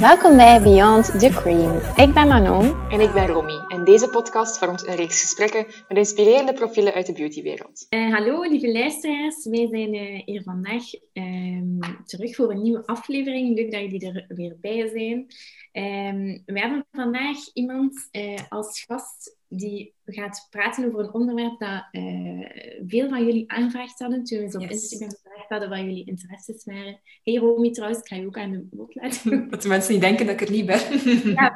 Welkom bij Beyond the Cream. Ik ben Manon. En ik ben Romy. En deze podcast vormt een reeks gesprekken met inspirerende profielen uit de beautywereld. Uh, hallo lieve luisteraars, wij zijn uh, hier vandaag um, terug voor een nieuwe aflevering. Leuk dat jullie er weer bij zijn. Um, we hebben vandaag iemand uh, als gast die gaat praten over een onderwerp dat veel van jullie aanvraagd hadden toen we zo op yes. Instagram gevraagd hadden wat jullie interesses waren. Hey Romy trouwens, ik ga je ook aan de woord laten. Dat de mensen niet denken dat ik er niet ben. ja.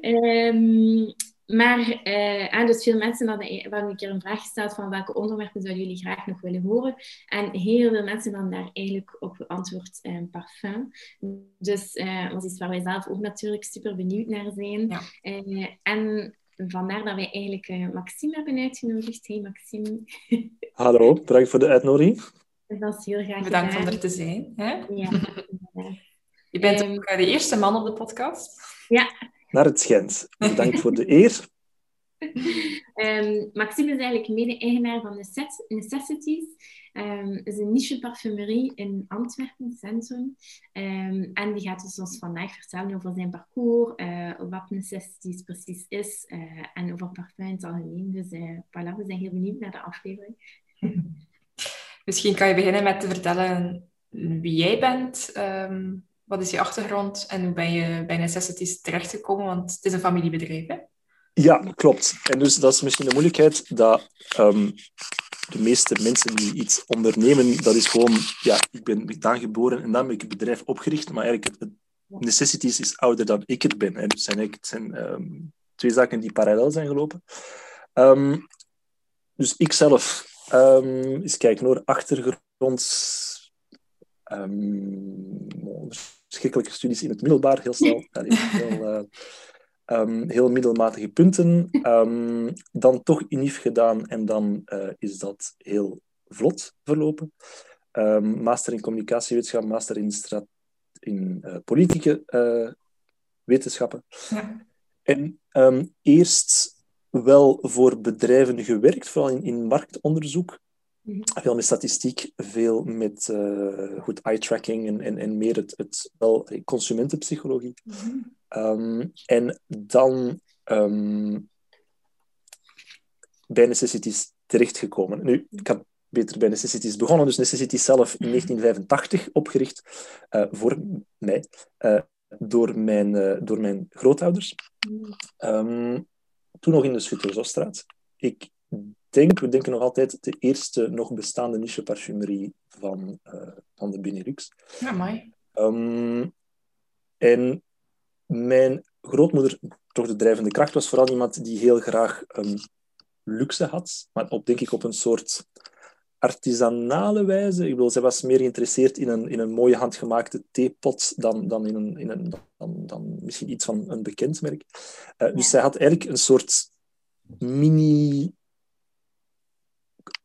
um, maar uh, dus veel mensen hadden wel een keer een vraag gesteld van welke onderwerpen zouden jullie graag nog willen horen. En heel veel mensen hadden daar eigenlijk op geantwoord uh, parfum. Dus uh, was iets waar wij zelf ook natuurlijk super benieuwd naar zijn. Ja. en vandaar dat wij eigenlijk Maxime hebben uitgenodigd. Hey Maxime. Hallo, bedankt voor de uitnodiging. Dat is heel graag Bedankt om er te zijn. Hè? Ja, Je bent um, ook de eerste man op de podcast. Ja, naar het schijnt. Bedankt voor de eer. Um, Maxime is eigenlijk mede-eigenaar van Necessities. Um, het is een niche parfumerie in Antwerpen, Centrum. Um, en die gaat dus ons vandaag vertellen over zijn parcours, uh, wat Necessities precies is uh, en over parfum in het algemeen. Dus uh, voilà, we zijn heel benieuwd naar de aflevering. Misschien kan je beginnen met te vertellen wie jij bent, wat is je achtergrond en hoe ben je bij Necessities terechtgekomen? Want het is een familiebedrijf, hè? Ja, klopt. En dus dat is misschien de moeilijkheid dat um, de meeste mensen die iets ondernemen, dat is gewoon, ja, ik ben daar geboren en dan heb ik het bedrijf opgericht, maar eigenlijk het, Necessities is ouder dan ik het ben. En dus zijn het zijn um, twee zaken die parallel zijn gelopen. Um, dus ik zelf, eens kijken hoor, achtergrond, verschrikkelijke studies in het middelbaar, heel snel. heel, uh, um, heel middelmatige punten. Um, dan toch INIF gedaan en dan uh, is dat heel vlot verlopen. Um, master in communicatiewetenschap, master in, in uh, politieke wetenschappen. Ja. En eerst wel voor bedrijven gewerkt, vooral in, in marktonderzoek. Mhm. Veel met statistiek, veel met uh, goed eye-tracking en, en, en meer het, het wel, consumentenpsychologie. Mm um, en dan um, bij Necessities terechtgekomen. Nu, ik had beter bij Necessities begonnen, dus Necessities zelf in 1985 opgericht, uh, voor mij, uh, door, mijn, door mijn grootouders. Um, toen nog in de Schuttersstraat. Ik denk, we denken nog altijd, de eerste nog bestaande niche parfumerie van, uh, van de Benelux. Ja, mooi. Um, en mijn grootmoeder, toch de drijvende kracht, was vooral iemand die heel graag um, luxe had, maar op, denk ik op een soort artisanale wijze. Ik bedoel, zij was meer geïnteresseerd in een, in een mooie handgemaakte theepot dan, dan, in een, in een, dan, dan misschien iets van een bekend merk. Uh, dus zij had eigenlijk een soort mini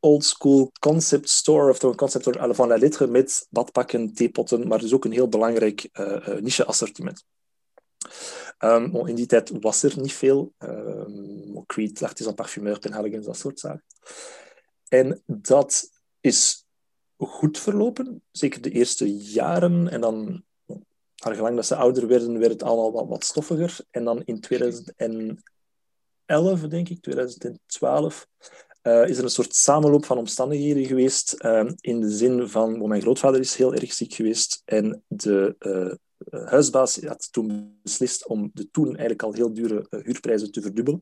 old school concept store, of toch een concept store van la lettre met badpakken, theepotten, maar dus ook een heel belangrijk uh, uh, niche assortiment. Um, in die tijd was er niet veel. Um, Creed, Artisan Parfumeur, Penhaligens, dat soort zaken. En dat is goed verlopen, zeker de eerste jaren. En dan, gelang dat ze ouder werden, werd het allemaal wat, wat stoffiger. En dan in 2011, denk ik, 2012, uh, is er een soort samenloop van omstandigheden geweest. Uh, in de zin van, mijn grootvader is heel erg ziek geweest en de uh, huisbaas had toen beslist om de toen eigenlijk al heel dure huurprijzen te verdubbelen.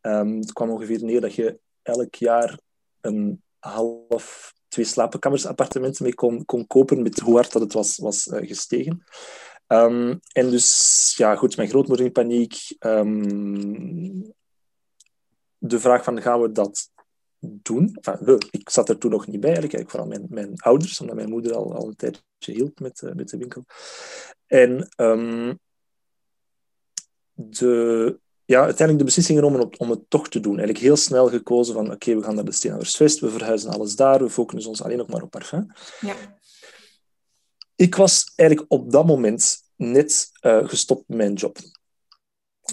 Um, het kwam ongeveer neer dat je elk jaar een half, twee slaapkamers appartementen mee kon, kon kopen met hoe hard dat het was, was gestegen. Um, en dus, ja, goed, mijn grootmoeder in paniek. De vraag van gaan we dat doen. Enfin, ik zat er toen nog niet bij, eigenlijk, vooral mijn, mijn ouders, omdat mijn moeder al, al een tijdje hield met, uh, met de winkel. En um, de, ja, uiteindelijk de beslissing om het, om het toch te doen. Eigenlijk heel snel gekozen van, oké, okay, we gaan naar de Steenhouwersvest, we verhuizen alles daar, we focussen ons alleen nog maar op parfum. Ja. Ik was eigenlijk op dat moment net uh, gestopt met mijn job.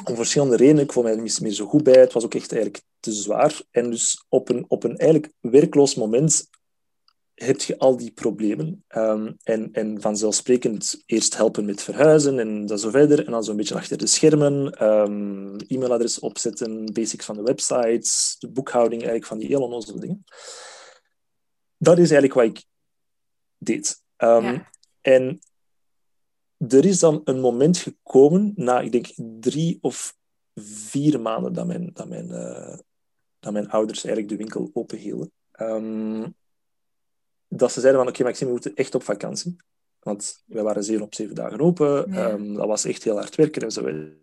Om verschillende redenen. Ik vond mij niet meer zo goed bij. Het was ook echt eigenlijk te zwaar. En dus op een, op een eigenlijk werkloos moment heb je al die problemen. Ehm, en, en vanzelfsprekend eerst helpen met verhuizen en dan zo verder. En dan zo'n beetje achter de schermen. ehm, e-mailadres opzetten, basics van de websites, de boekhouding eigenlijk van die hele onnozele dingen. Dat is eigenlijk wat ik deed. Ehm, Ja. En er is dan een moment gekomen, na ik denk drie of vier maanden dat mijn, dat mijn, eh, dat mijn ouders eigenlijk de winkel openhielden. Ehm, dat ze zeiden van, oké Maxime, we moeten echt op vakantie. Want wij waren zeven op zeven dagen open. Ja. Ehm, dat was echt heel hard werken en zo verder.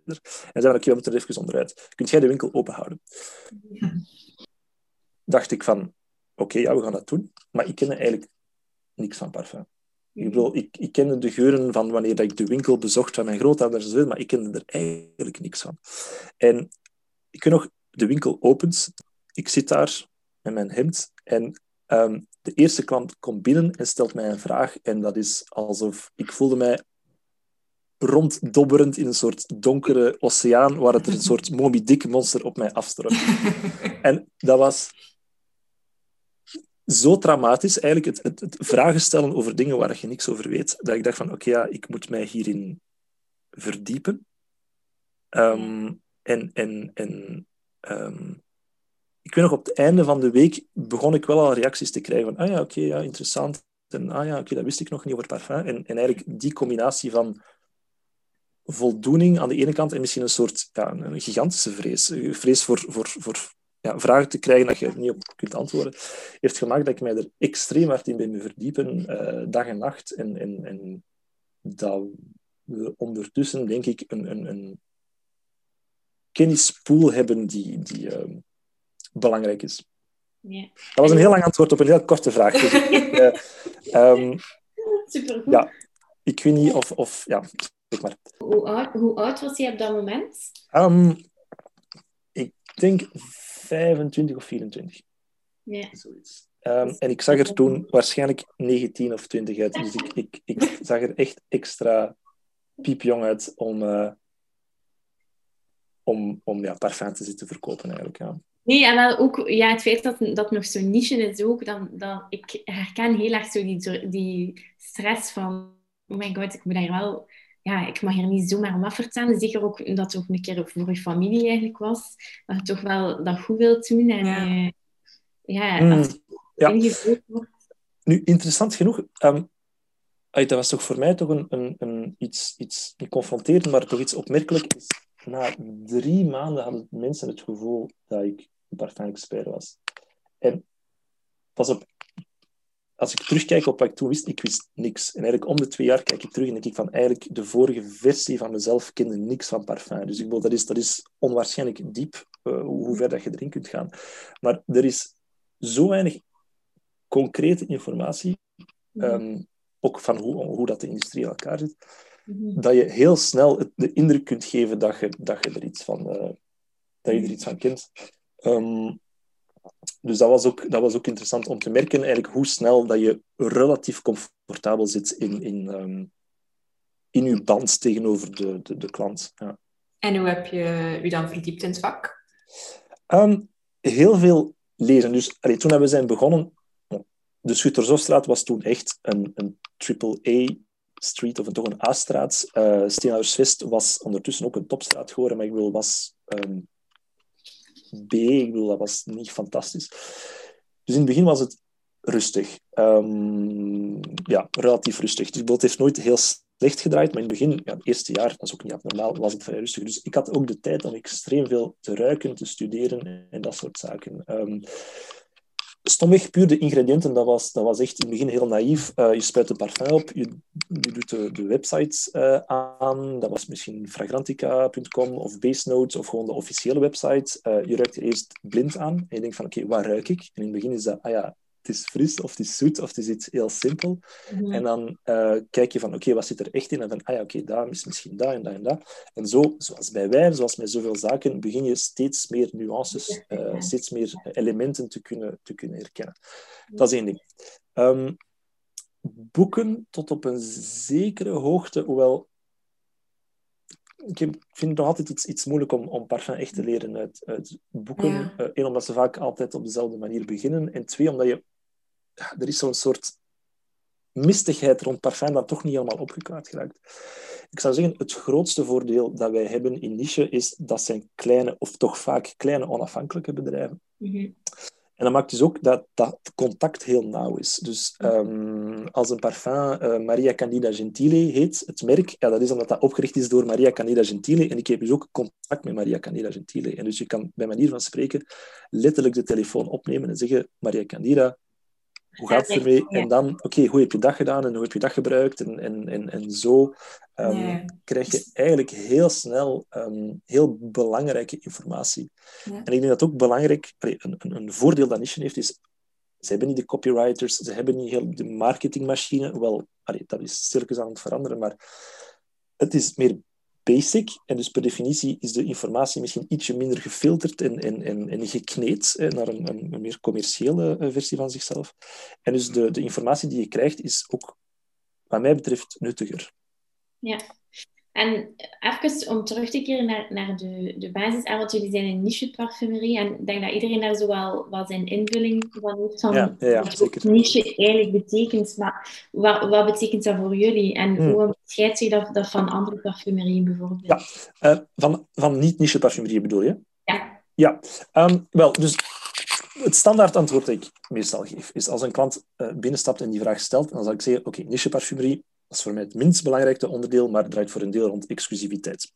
En zeiden oké, we moeten er even onderuit. Kunt jij de winkel open houden? Dacht ik van, oké, ja, we gaan dat doen. Maar ik kende eigenlijk niks van parfum. Ik, bedoel, ik, ik kende de geuren van wanneer dat ik de winkel bezocht van mijn grootouders, en maar ik kende er eigenlijk niks van. En ik weet nog, de winkel opent, ik zit daar met mijn hemd en ehm, de eerste klant komt binnen en stelt mij een vraag en dat is alsof ik voelde mij ronddobberend in een soort donkere oceaan waar het er een soort Moby Dick monster op mij afstormt. En dat was zo traumatisch, eigenlijk het, het, het vragen stellen over dingen waar je niks over weet, dat ik dacht van, oké, ja, ik moet mij hierin verdiepen. Ehm, en en, en ehm, ik weet nog, op het einde van de week begon ik wel al reacties te krijgen van, ah ja, oké, ja, interessant. En ah ja, oké, dat wist ik nog niet over parfum. En, en eigenlijk die combinatie van voldoening aan de ene kant en misschien een soort ja, een gigantische vrees. Vrees voor, voor, voor ja, vragen te krijgen dat je niet op kunt antwoorden, heeft gemaakt dat ik mij er extreem hard in ben verdiepen, eh, dag en nacht. En, en, en dat we ondertussen, denk ik, een, een, een kennispool hebben die, die ehm, belangrijk is. Ja. Dat was een heel lang antwoord op een heel korte vraag. Dus ik, eh, ehm, Supergoed. Ja. ik weet niet of... of ja, zeg maar. Hoe, oud, hoe oud was je op dat moment? Ehm, denk 25 of 24. Ja. Zoiets. Ehm, en ik zag er toen waarschijnlijk 19 of 20 uit. Dus ik, ik, ik zag er echt extra piepjong uit om, eh, om, om ja, parfum te zitten verkopen eigenlijk. Ja. Nee, en wel ook ja, het feit dat dat nog zo'n niche is ook, dan, dan, ik herken heel erg zo die, die stress van, oh my god, ik moet daar wel, ja, ik mag hier niet zomaar om afvertellen. Zeker ook dat het ook een keer voor je familie eigenlijk was, dat je toch wel dat goed wilt doen. En Ja. ja, ja Mm, als wordt. Nu, interessant genoeg, ehm, ay, dat was toch voor mij toch een, een, een iets, iets, niet confronterend, maar toch iets opmerkelijk. Is, na drie maanden hadden mensen het gevoel dat ik een parfum-expert was. En pas op, als ik terugkijk op wat ik toen wist, ik wist niks. En eigenlijk om de twee jaar kijk ik terug en denk ik van eigenlijk de vorige versie van mezelf kende niks van parfum. Dus ik bedoel, dat is, dat is onwaarschijnlijk diep, eh, hoe ver dat je erin kunt gaan. Maar er is zo weinig concrete informatie, ehm, ook van hoe, hoe dat de industrie in elkaar zit, Mhm. dat je heel snel het- de indruk kunt geven dat je, dat je, er, iets van, eh, dat je er iets van kent. Ehm, dus dat was, ook, dat was ook interessant om te merken eigenlijk hoe snel dat je relatief comfortabel zit in, in, ehm, in je band tegenover de, de, de klant. Ja. En hoe heb je je dan verdiept in het vak? Ehm, heel veel lezen. Dus allee, toen we zijn begonnen, de Schuttershofstraat was toen echt een, een triple-A-street, of een, toch een A-straat. Uh, Steenhouwersvest was ondertussen ook een topstraat geworden, maar ik bedoel, was ehm, B, ik bedoel, dat was niet fantastisch. Dus in het begin was het rustig. Ehm, ja, relatief rustig. Dus het heeft nooit heel slecht gedraaid, maar in het begin, ja, het eerste jaar, dat is ook niet abnormaal, was het vrij rustig. Dus ik had ook de tijd om extreem veel te ruiken, te studeren en dat soort zaken. Um, stomweg, puur de ingrediënten, dat was, dat was echt in het begin heel naïef. Uh, je spuit een parfum op, je, doet de, de websites uh, aan. Dat was misschien fragrantica.com of Base Notes of gewoon de officiële website. Uh, je ruikt er eerst blind aan en je denkt van, oké, waar ruik ik? En in het begin is dat, ah ja, is fris of het is zoet of het is iets heel simpel. Mm-hmm. En dan uh, kijk je van, oké, okay, wat zit er echt in? En van, ah ja, oké, okay, daar is misschien dat en dat en dat. En zo, zoals bij wijn, zoals met zoveel zaken, begin je steeds meer nuances, uh, steeds meer elementen te kunnen, te kunnen herkennen. Dat is één ding. Um, boeken tot op een zekere hoogte, hoewel ik vind het nog altijd iets, iets moeilijk om, om parfum echt te leren uit, uit boeken. Ja. Eén, omdat ze vaak altijd op dezelfde manier beginnen. En twee, omdat je er is zo'n soort mistigheid rond parfum dat toch niet helemaal opgeklaard geraakt. Ik zou zeggen, het grootste voordeel dat wij hebben in niche is dat zijn kleine, of toch vaak kleine onafhankelijke bedrijven. Mhm. En dat maakt dus ook dat dat contact heel nauw is. Dus um, als een parfum uh, Maria Candida Gentile heet, het merk, ja, dat is omdat dat opgericht is door Maria Candida Gentile. En ik heb dus ook contact met Maria Candida Gentile. En dus je kan bij manier van spreken letterlijk de telefoon opnemen en zeggen, Maria Candida, hoe gaat het ermee? En dan, oké, okay, hoe heb je dat gedaan en hoe heb je dat gebruikt? En, en, en, en zo um, ja. krijg je eigenlijk heel snel um, heel belangrijke informatie. Ja. En ik denk dat ook belangrijk, een, een, een voordeel dat Niche heeft, is ze hebben niet de copywriters, ze hebben niet heel de marketingmachine. Wel, allee, dat is stilletjes aan het veranderen, maar het is meer basic. En dus per definitie is de informatie misschien ietsje minder gefilterd en, en, en, en gekneed naar een, een, meer commerciële uh, versie van zichzelf. En dus de, de informatie die je krijgt is ook, wat mij betreft, nuttiger. Ja. En even om terug te keren naar, naar de, de basis. Want jullie zijn een niche parfumerie. En ik denk dat iedereen daar zo wel, wel zijn invulling van heeft. Van ja, ja, ja, wat niche eigenlijk betekent. Maar wat, wat betekent dat voor jullie? En Hmm. hoe onderscheidt zich dat, dat van andere parfumerieën bijvoorbeeld? Ja, uh, van, van niet-niche parfumerie bedoel je? Ja. Ja, um, wel, dus het standaard antwoord dat ik meestal geef, is als een klant uh, binnenstapt en die vraag stelt, dan zal ik zeggen, oké, okay, niche parfumerie, dat is voor mij het minst belangrijke onderdeel, maar het draait voor een deel rond exclusiviteit.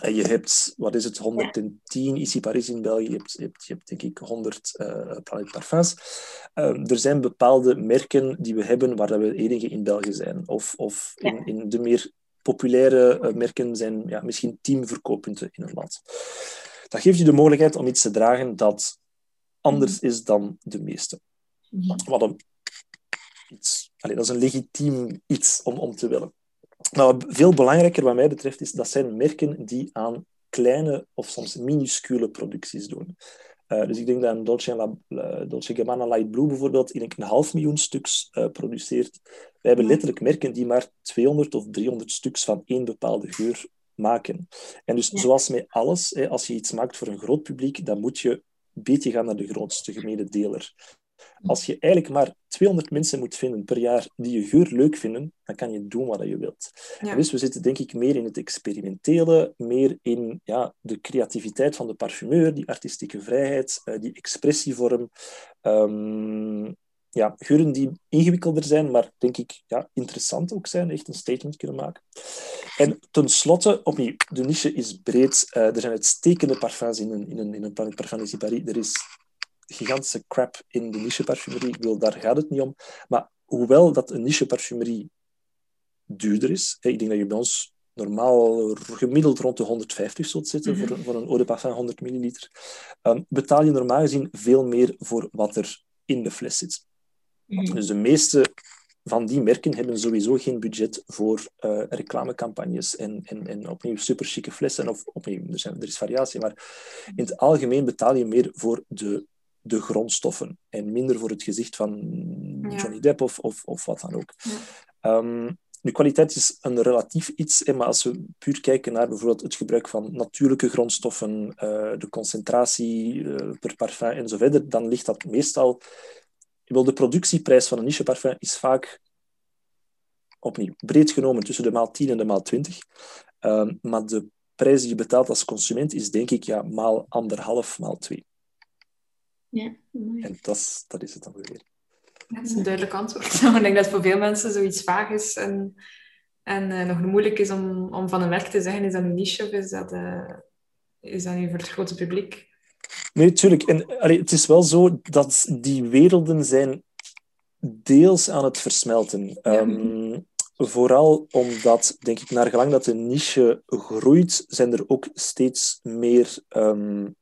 En je hebt, wat is het, 110 Ici Paris in België, je hebt, je hebt, je hebt denk ik 100 uh, Planet Parfums. Um, er zijn bepaalde merken die we hebben waar we enige in België zijn. Of, of in, in de meer populaire uh, merken zijn ja, misschien 10 verkooppunten in een land. Dat geeft je de mogelijkheid om iets te dragen dat anders is dan de meeste. Wat een, iets, dat is een legitiem iets om, om te willen. Maar wat veel belangrijker wat mij betreft is, dat zijn merken die aan kleine of soms minuscule producties doen. Uh, dus ik denk dat een Dolce, La, Dolce Gabbana Light Blue bijvoorbeeld in een half miljoen stuks uh, produceert. Wij hebben letterlijk merken die maar 200 of 300 stuks van één bepaalde geur maken. En dus ja. zoals met alles, hè, als je iets maakt voor een groot publiek, dan moet je een beetje gaan naar de grootste gemene deler. Als je eigenlijk maar 200 mensen moet vinden per jaar die je geur leuk vinden, dan kan je doen wat je wilt. Ja. Dus we zitten denk ik meer in het experimentele, meer in ja, de creativiteit van de parfumeur, die artistieke vrijheid, uh, die expressievorm. Um, ja, geuren die ingewikkelder zijn, maar denk ik ja, interessant ook zijn, echt een statement kunnen maken. En tenslotte, opnieuw, de niche is breed. Uh, er zijn uitstekende parfums in een, in een, in een Planet Parfum Paris. Er is gigantische crap in de niche parfumerie. Ik wil, daar gaat het niet om. Maar hoewel dat een niche parfumerie duurder is, ik denk dat je bij ons normaal gemiddeld rond de 150 zult zitten mm -hmm. voor, voor een eau de parfum 100 milliliter, um, betaal je normaal gezien veel meer voor wat er in de fles zit. Mm -hmm. Dus de meeste van die merken hebben sowieso geen budget voor uh, reclamecampagnes en, en, en opnieuw super chique flessen. Of opnieuw, er, zijn, er is variatie, maar in het algemeen betaal je meer voor de de grondstoffen en minder voor het gezicht van. Johnny Depp of, of, of wat dan ook. Um, de kwaliteit is een relatief iets, maar als we puur kijken naar bijvoorbeeld het gebruik van natuurlijke grondstoffen, uh, de concentratie uh, per parfum en zo verder, dan ligt dat meestal... Wel, de productieprijs van een niche parfum is vaak, opnieuw, breed genomen tussen de maal 10 en de maal 20. Um, maar de prijs die je betaalt als consument is denk ik ja, maal anderhalf, maal 2. Ja, mooi. En dat, dat is het dan weer. Ja, dat is een duidelijk antwoord. ik denk dat het voor veel mensen zoiets vaag is en, en uh, nog moeilijk is om, om van een werk te zeggen, is dat een niche of is dat, uh, is dat nu voor het grote publiek? Nee, tuurlijk. En allee, het is wel zo dat die werelden zijn deels aan het versmelten. Ja. Um, vooral omdat, denk ik, naar gelang dat de niche groeit, zijn er ook steeds meer um,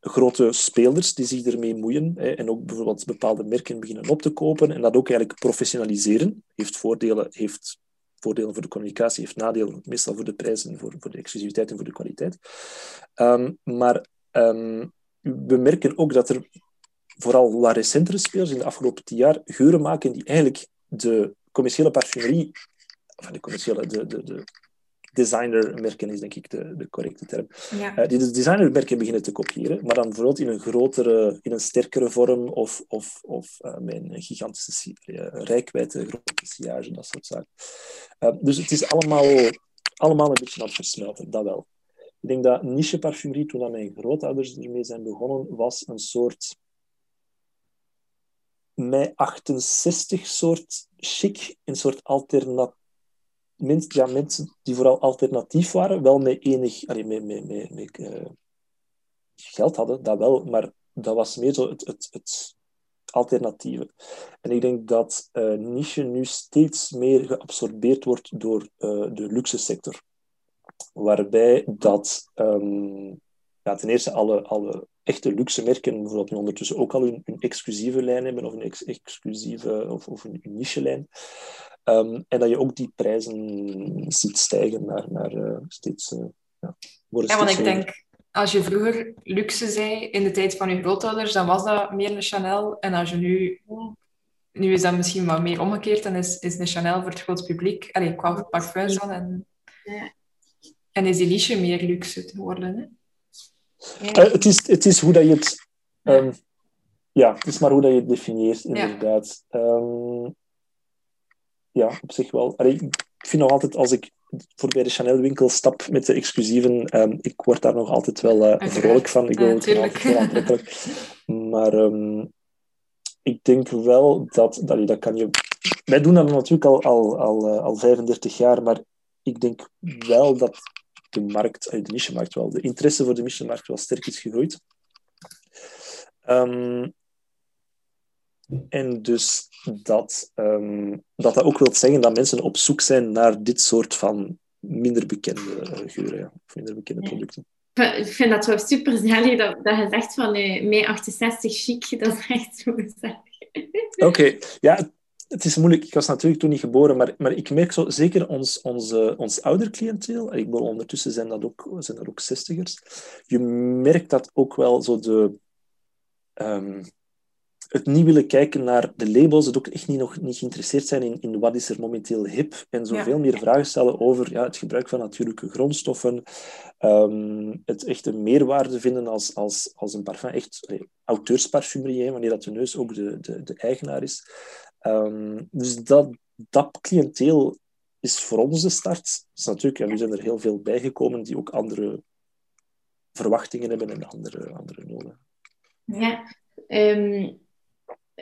grote spelers die zich ermee moeien hè, en ook bijvoorbeeld bepaalde merken beginnen op te kopen en dat ook eigenlijk professionaliseren. Heeft voordelen, heeft voordelen voor de communicatie, heeft nadelen meestal voor de prijs en voor, voor de exclusiviteit en voor de kwaliteit. Um, maar um, we merken ook dat er vooral wat recentere spelers in de afgelopen tien jaar geuren maken die eigenlijk de commerciële parfumerie, of de commerciële, de, de, de, designermerken is denk ik de, de correcte term. Ja. Eh, die de designermerken beginnen te kopiëren, maar dan bijvoorbeeld in een grotere, in een sterkere vorm of, of, of uh, met een gigantische uh, rijkwijde, grote sillage, dat soort zaken. Uh, dus het is allemaal, allemaal een beetje aan het versmelten, dat wel. Ik denk dat niche parfumerie, toen dat mijn grootouders ermee zijn begonnen, was een soort mei 68 soort chic, een soort alternatief mensen, ja, mensen die vooral alternatief waren, wel met enig met, met, met, uh, geld hadden, dat wel, maar dat was meer zo het, het, het alternatieve. En ik denk dat uh, niche nu steeds meer geabsorbeerd wordt door uh, de luxe sector. Waarbij dat um, ja, ten eerste alle, alle echte luxe merken bijvoorbeeld nu ondertussen ook al hun, exclusieve lijn hebben, of een ex exclusieve of, of een, een niche-lijn. Um, en dat je ook die prijzen ziet stijgen naar, naar uh, steeds... Uh, ja, ja, want ik denk, als je vroeger luxe zei in de tijd van je grootouders, dan was dat meer een Chanel. En als je nu... Nu is dat misschien wat meer omgekeerd en is, is een Chanel voor het groot publiek. Allee, qua parfums dan. En, ja. en is die niche meer luxe te worden. Hè? Ja. Uh, het, is, het is hoe dat je het... Um, ja, het is maar hoe dat je het definieert, inderdaad. Ja. Um, ja, op zich wel. Allee, ik vind nog altijd, als ik voorbij de Chanel-winkel stap met de exclusieven, um, ik word daar nog altijd wel uh, vrolijk van. Ik wil het altijd heel aantrekkelijk. Maar um, ik denk wel dat, dat, dat kan je... Wij doen dat natuurlijk al, al, al, uh, al 35 jaar, maar ik denk wel dat de markt, de niche-markt wel, de interesse voor de niche-markt wel sterk is gegroeid. Um, en dus dat, um, dat dat ook wil zeggen dat mensen op zoek zijn naar dit soort van minder bekende geuren, ja, of minder bekende producten. Ik vind dat wel super dat, dat je zegt van uh, mei 68 chic, dat is echt zo zalig. Oké, okay. ja, het is moeilijk. Ik was natuurlijk toen niet geboren, maar, maar ik merk zo, zeker ons, uh, ons ouder cliënteel, ik bedoel, ondertussen zijn dat ook, zijn er ook zestigers, je merkt dat ook wel zo de... Um, het niet willen kijken naar de labels, het ook echt niet, nog niet geïnteresseerd zijn in, in wat is er momenteel hip en zoveel ja. meer vragen stellen over ja, het gebruik van natuurlijke grondstoffen, um, het echt een meerwaarde vinden als, als, als een parfum, echt auteursparfumerie, wanneer dat de neus ook de, de, de eigenaar is. Um, dus dat, dat cliënteel is voor ons de start. Dus natuurlijk, ja, nu zijn er heel veel bijgekomen die ook andere verwachtingen hebben en andere, andere noden. Ja, um,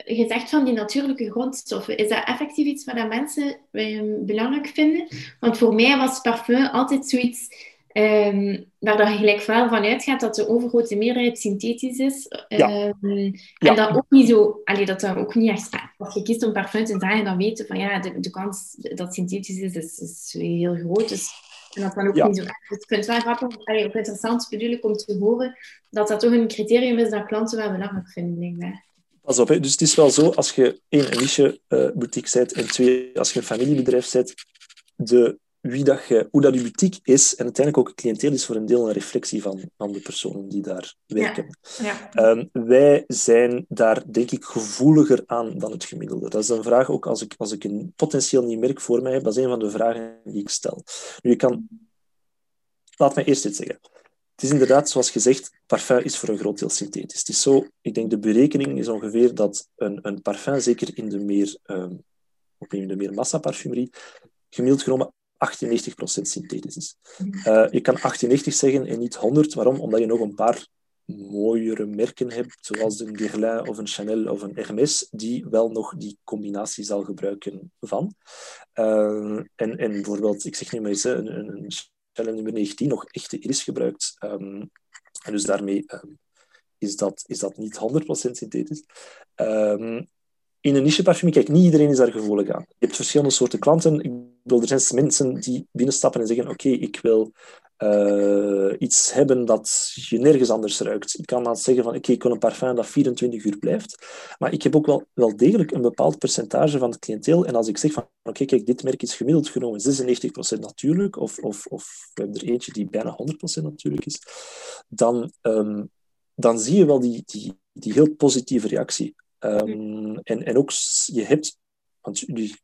je zegt van die natuurlijke grondstoffen. Is dat effectief iets wat mensen um, belangrijk vinden? Want voor mij was parfum altijd zoiets um, waar dat je gelijk wel van uitgaat dat de overgrote meerderheid synthetisch is. Ja. Um, Ja. En dat ook niet zo... Allee, dat dat ook niet echt... Als je kiest om parfum te dragen, dan weet je van ja, de, de kans dat synthetisch is, is, is heel groot. Dus, en dat dan ook Ja. niet zo echt. Dus ik vind het wel grappig, allee, ook interessant bedoel ik om te horen dat dat toch een criterium is dat klanten wel belangrijk vinden, blijkbaar. Pas op, hè. dus het is wel zo, als je één, een niche eh, boutique bent en twee, als je een familiebedrijf bent, de, wie dat je, hoe dat je boutique is en uiteindelijk ook het cliënteel is voor een deel een reflectie van, van de personen die daar werken. Ja. Ehm, wij zijn daar, denk ik, gevoeliger aan dan het gemiddelde. Dat is een vraag ook als ik, als ik een potentieel nieuw merk voor mij heb. Dat is een van de vragen die ik stel. Nu, je kan... Laat mij eerst dit zeggen. Het is inderdaad, zoals gezegd, parfum is voor een groot deel synthetisch. Het is zo, ik denk de berekening is ongeveer dat een, een parfum, zeker in de meer, um, in de meer massaparfumerie, gemiddeld genomen 98% synthetisch is. Uh, je kan 98 zeggen en niet 100. Waarom? Omdat je nog een paar mooiere merken hebt, zoals een Guerlain of een Chanel of een Hermès, die wel nog die combinatie zal gebruiken van. Uh, en, en bijvoorbeeld, ik zeg nu maar eens, een, een, nummer 19 nog echte iris gebruikt. Um, en dus daarmee um, is, dat, is dat niet 100% synthetisch. Um, in een niche parfum, kijk, niet iedereen is daar gevoelig aan. Je hebt verschillende soorten klanten. Ik bedoel, er zijn mensen die binnenstappen en zeggen, oké, ik wil uh, iets hebben dat je nergens anders ruikt. Ik kan dan zeggen van, oké, okay, ik wil een parfum dat 24 uur blijft. Maar ik heb ook wel, wel degelijk een bepaald percentage van het cliënteel. En als ik zeg van, oké, okay, kijk, dit merk is gemiddeld genomen 96% natuurlijk, of, of, of we hebben er eentje die bijna 100% natuurlijk is, dan, um, dan zie je wel die, die, die heel positieve reactie. Um, en, en ook, je hebt, want jullie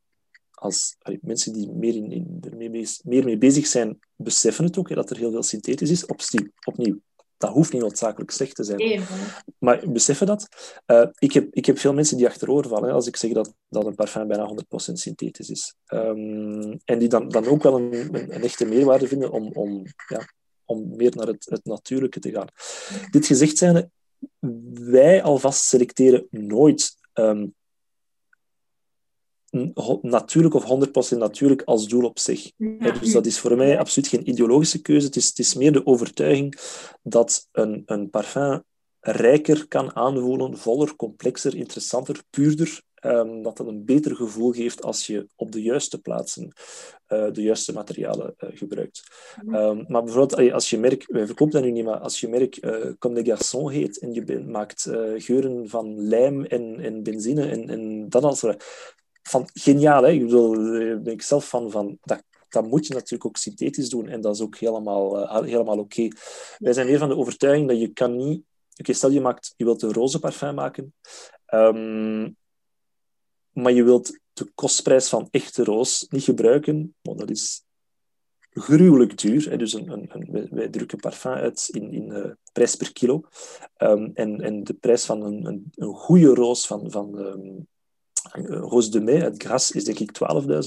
als mensen die meer, in, in, er mee, meer mee bezig zijn, beseffen het ook, hè, dat er heel veel synthetisch is. Opnieuw, opnieuw dat hoeft niet noodzakelijk slecht te zijn. Maar beseffen dat. Uh, ik, heb, ik heb veel mensen die achterover vallen hè, als ik zeg dat, dat een parfum bijna 100% synthetisch is. Um, en die dan, dan ook wel een, een, een, echte meerwaarde vinden om, om, ja, om meer naar het, het natuurlijke te gaan. Dit gezegd zijnde, wij alvast selecteren nooit um, natuurlijk of 100% natuurlijk als doel op zich. Dus dat is voor mij absoluut geen ideologische keuze. Het is, het is meer de overtuiging dat een, een parfum rijker kan aanvoelen, voller, complexer, interessanter, puurder. Um, dat dat een beter gevoel geeft als je op de juiste plaatsen uh, de juiste materialen uh, gebruikt. Um, maar bijvoorbeeld als je merk, wij verkopen dat nu niet, maar als je merk uh, Comme des Garçons heet en je maakt geuren van lijm en, en benzine en, en dat als van geniaal. Hè? Ik bedoel, daar ben ik zelf van. van dat, dat moet je natuurlijk ook synthetisch doen en dat is ook helemaal, uh, helemaal oké. Wij zijn meer van de overtuiging dat je kan niet... Oké, stel je, maakt, je wilt een roze parfum maken, um, maar je wilt de kostprijs van echte roos niet gebruiken, want dat is gruwelijk duur. Hè? Dus een, een, een, wij drukken parfum uit in, in uh, prijs per kilo. Um, en, en de prijs van een, een, goede roos van, van um, Roos de Mei het gras is denk ik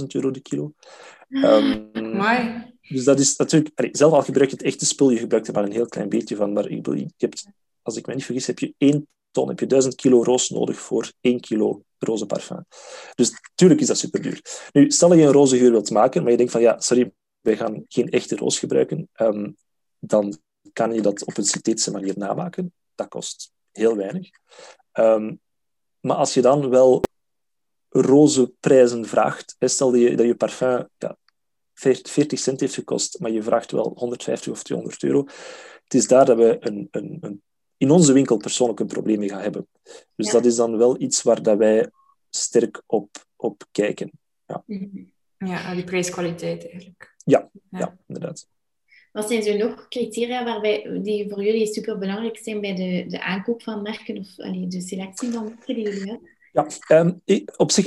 12.000 euro de kilo. Um, dus dat is natuurlijk... Zelf al gebruik je het echte spul, je gebruikt er maar een heel klein beetje van. Maar ik, je hebt, als ik me niet vergis, heb je één ton, heb je 1000 kilo roos nodig voor 1 kilo roze parfum. Dus natuurlijk is dat super duur. Nu, stel dat je een roze geur wilt maken, maar je denkt van ja, sorry, wij gaan geen echte roos gebruiken, um, dan kan je dat op een synthetische manier namaken. Dat kost heel weinig. Um, maar als je dan wel roze prijzen vraagt. Stel dat je, dat je parfum ja, 40 cent heeft gekost, maar je vraagt wel 150 of 200 euro. Het is daar dat we een, een, een in onze winkel persoonlijk een probleem mee gaan hebben. Dus dat is dan wel iets waar dat wij sterk op, op kijken. Ja, mhm. ja die prijskwaliteit eigenlijk. Ja, ja. inderdaad. Wat zijn zo nog criteria waarbij, die voor jullie super belangrijk zijn bij de, de aankoop van merken of allee, de selectie van merken die jullie hebben? Ja, um, op zich,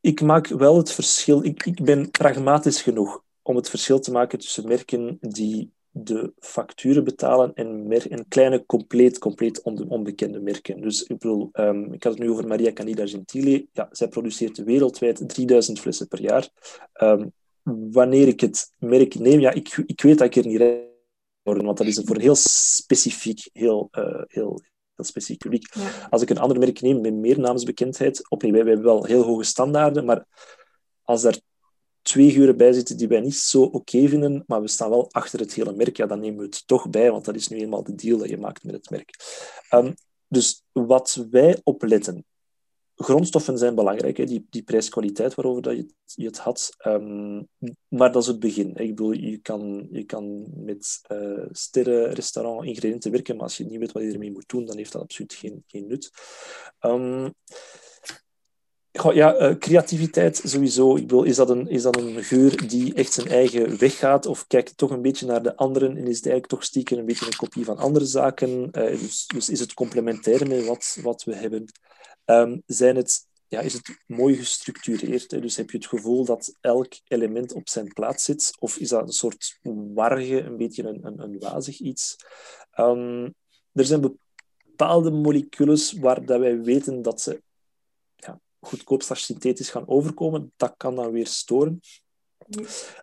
ik maak wel het verschil. Ik, ik ben pragmatisch genoeg om het verschil te maken tussen merken die de facturen betalen en, en kleine, compleet, compleet onbekende merken. Dus ik bedoel, um, ik had het nu over Maria Canida Gentili. Ja, zij produceert wereldwijd 3000 flessen per jaar. Um, wanneer ik het merk neem, ja, ik, ik weet dat ik er niet worden, want dat is voor heel specifiek, heel, uh, heel, heel specifiek publiek. Als ik een ander merk neem met meer naamsbekendheid, opnieuw, wij, wij hebben wel heel hoge standaarden, maar als er twee geuren bij zitten die wij niet zo oké vinden, maar we staan wel achter het hele merk, ja, dan nemen we het toch bij, want dat is nu eenmaal de deal dat je maakt met het merk. Um, dus wat wij opletten, grondstoffen zijn belangrijk, hè, die, die prijskwaliteit waarover dat je, je het had. Um, maar dat is het begin. Ik bedoel, je kan, je kan met uh, sterren, restaurant, ingrediënten werken, maar als je niet weet wat je ermee moet doen, dan heeft dat absoluut geen, geen nut. Um, ja, uh, creativiteit sowieso. Ik bedoel, is, dat een, is dat een geur die echt zijn eigen weg gaat? Of kijkt toch een beetje naar de anderen en is het eigenlijk toch stiekem een beetje een kopie van andere zaken? Uh, dus, dus is het complementair met wat, wat we hebben? Um, zijn het, ja, is het mooi gestructureerd. Hè? Dus heb je het gevoel dat elk element op zijn plaats zit? Of is dat een soort warge, een beetje een, een, een wazig iets? Um, er zijn bepaalde moleculen waar dat wij weten dat ze ja, goedkoop synthetisch gaan overkomen. Dat kan dan weer storen.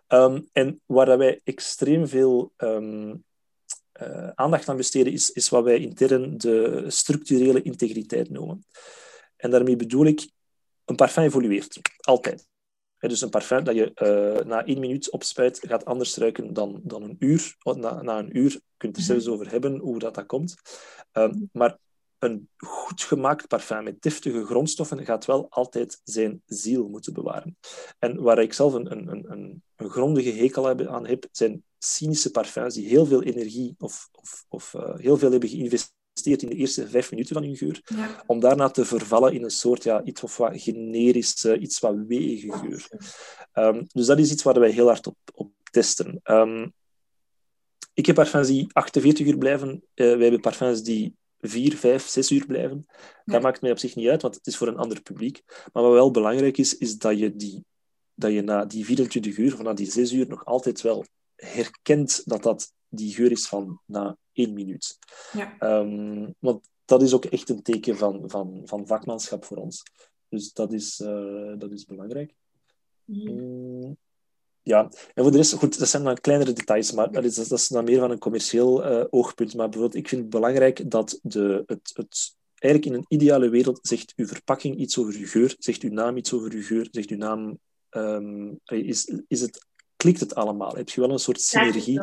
Um, en waar dat wij extreem veel uh, aandacht aan besteden, is, is wat wij intern de structurele integriteit noemen. En daarmee bedoel ik, een parfum evolueert. Altijd. Dus een parfum dat je uh, na één minuut opspuit, gaat anders ruiken dan, dan een uur. Na, na een uur kunt je er zelfs over hebben hoe dat, dat komt. Um, maar een goed gemaakt parfum met deftige grondstoffen gaat wel altijd zijn ziel moeten bewaren. En waar ik zelf een, een, een, een grondige hekel aan heb, zijn cynische parfums die heel veel energie of, of, of uh, heel veel hebben geïnvesteerd in de eerste vijf minuten van hun geur, om daarna te vervallen in een soort ja, iets of wat generische, iets wat weege geur. Um, dus dat is iets waar wij heel hard op, op testen. Um, ik heb parfums die 48 uur blijven. Uh, wij hebben parfums die vier, vijf, zes uur blijven. Dat maakt mij op zich niet uit, want het is voor een ander publiek. Maar wat wel belangrijk is, is dat je, die, dat je na die 24 uur, of na die zes uur, nog altijd wel herkent dat dat die geur is van na één minuut. Ja. Ehm, want dat is ook echt een teken van, van, van vakmanschap voor ons. Dus dat is, eh, dat is belangrijk. Mm, ja, en voor de rest, goed, dat zijn dan kleinere details, maar dat is, dat is dan meer van een commercieel eh, oogpunt. Maar bijvoorbeeld, ik vind het belangrijk dat de, het, het, eigenlijk in een ideale wereld zegt uw verpakking iets over uw geur, zegt uw naam iets over uw geur, zegt uw naam, ehm, is, is het, klikt het allemaal? Heb je wel een soort synergie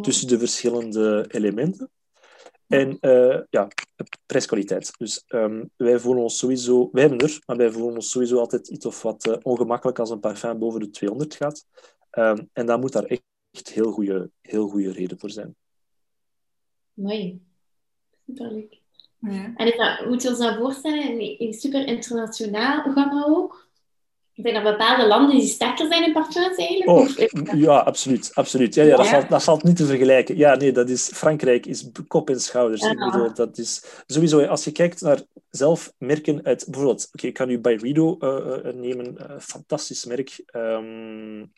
tussen de verschillende elementen? En uh, ja, prijskwaliteit. Dus um, wij voelen ons sowieso, wij hebben er, maar wij voelen ons sowieso altijd iets of wat uh, ongemakkelijk als een parfum boven de 200 gaat. Um, en dan moet daar echt, echt heel goede heel goede reden voor zijn. Mooi. Superleuk. Ja. En is dat, moet je ons dat voorstellen, in super internationaal gamma ook? Zijn er bepaalde landen die sterker zijn in parfums eigenlijk? Oh, ja, absoluut. absoluut. Ja, ja, dat, Valt, dat valt niet te vergelijken. Ja, nee, dat is, Frankrijk is kop en schouders. Ik bedoel, dat is sowieso, als je kijkt naar zelf merken uit, bijvoorbeeld, oké, ik kan nu bij Rido uh, nemen, uh, fantastisch merk, um,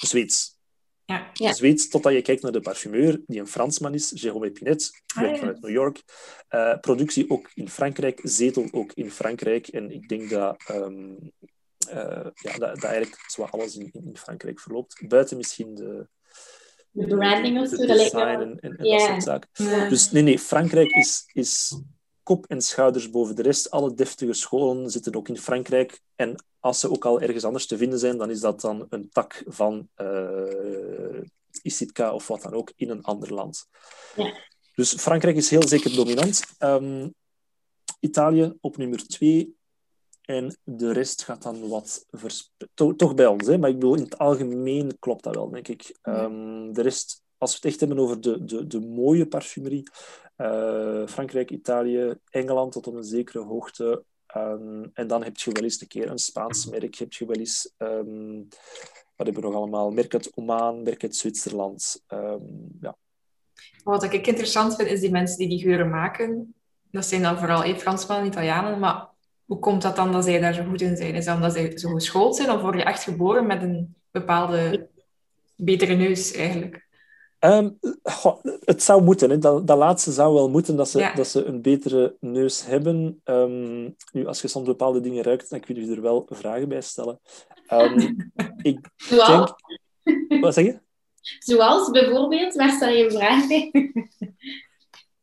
Zweeds. Ja. ja. Zweeds, totdat je kijkt naar de parfumeur, die een Fransman is, Jérôme Pinet, ah, ja. vanuit New York. Uh, productie ook in Frankrijk, zetel ook in Frankrijk. En ik denk dat um, uh, ja, dat, dat eigenlijk zo alles in, in Frankrijk verloopt. Buiten misschien de, de branding of zo. design en, en, en dat soort zaken. Yeah. Dus nee, nee, Frankrijk is, is kop en schouders boven de rest. Alle deftige scholen zitten ook in Frankrijk. En als ze ook al ergens anders te vinden zijn, dan is dat dan een tak van uh, Isitka of wat dan ook in een ander land. Dus Frankrijk is heel zeker dominant. Um, Italië op nummer twee. En de rest gaat dan wat verspreiden. Toch bij ons, hè? maar ik bedoel, in het algemeen klopt dat wel, denk ik. Um, de rest, als we het echt hebben over de, de, de mooie parfumerie, uh, Frankrijk, Italië, Engeland tot op een zekere hoogte. Um, en dan heb je wel eens een keer een Spaans merk, heb je wel eens... Um, wat hebben we nog allemaal? Merk uit Oman, merk uit Zwitserland. ja. Wat ik interessant vind, is die mensen die die geuren maken. Dat zijn dan vooral eh, Fransmannen, Italianen, maar hoe komt dat dan dat zij daar zo goed in zijn? Is dat omdat zij zo geschoold zijn of word je echt geboren met een bepaalde betere neus eigenlijk? Um, goh, het zou moeten. Hè. Dat, dat laatste zou wel moeten, dat ze, ja. dat ze een betere neus hebben. Um, nu, als je soms bepaalde dingen ruikt, dan kun je er wel vragen bij stellen. Um, ik denk... Wat zeg je? Zoals bijvoorbeeld, waar stel je een vraag bij?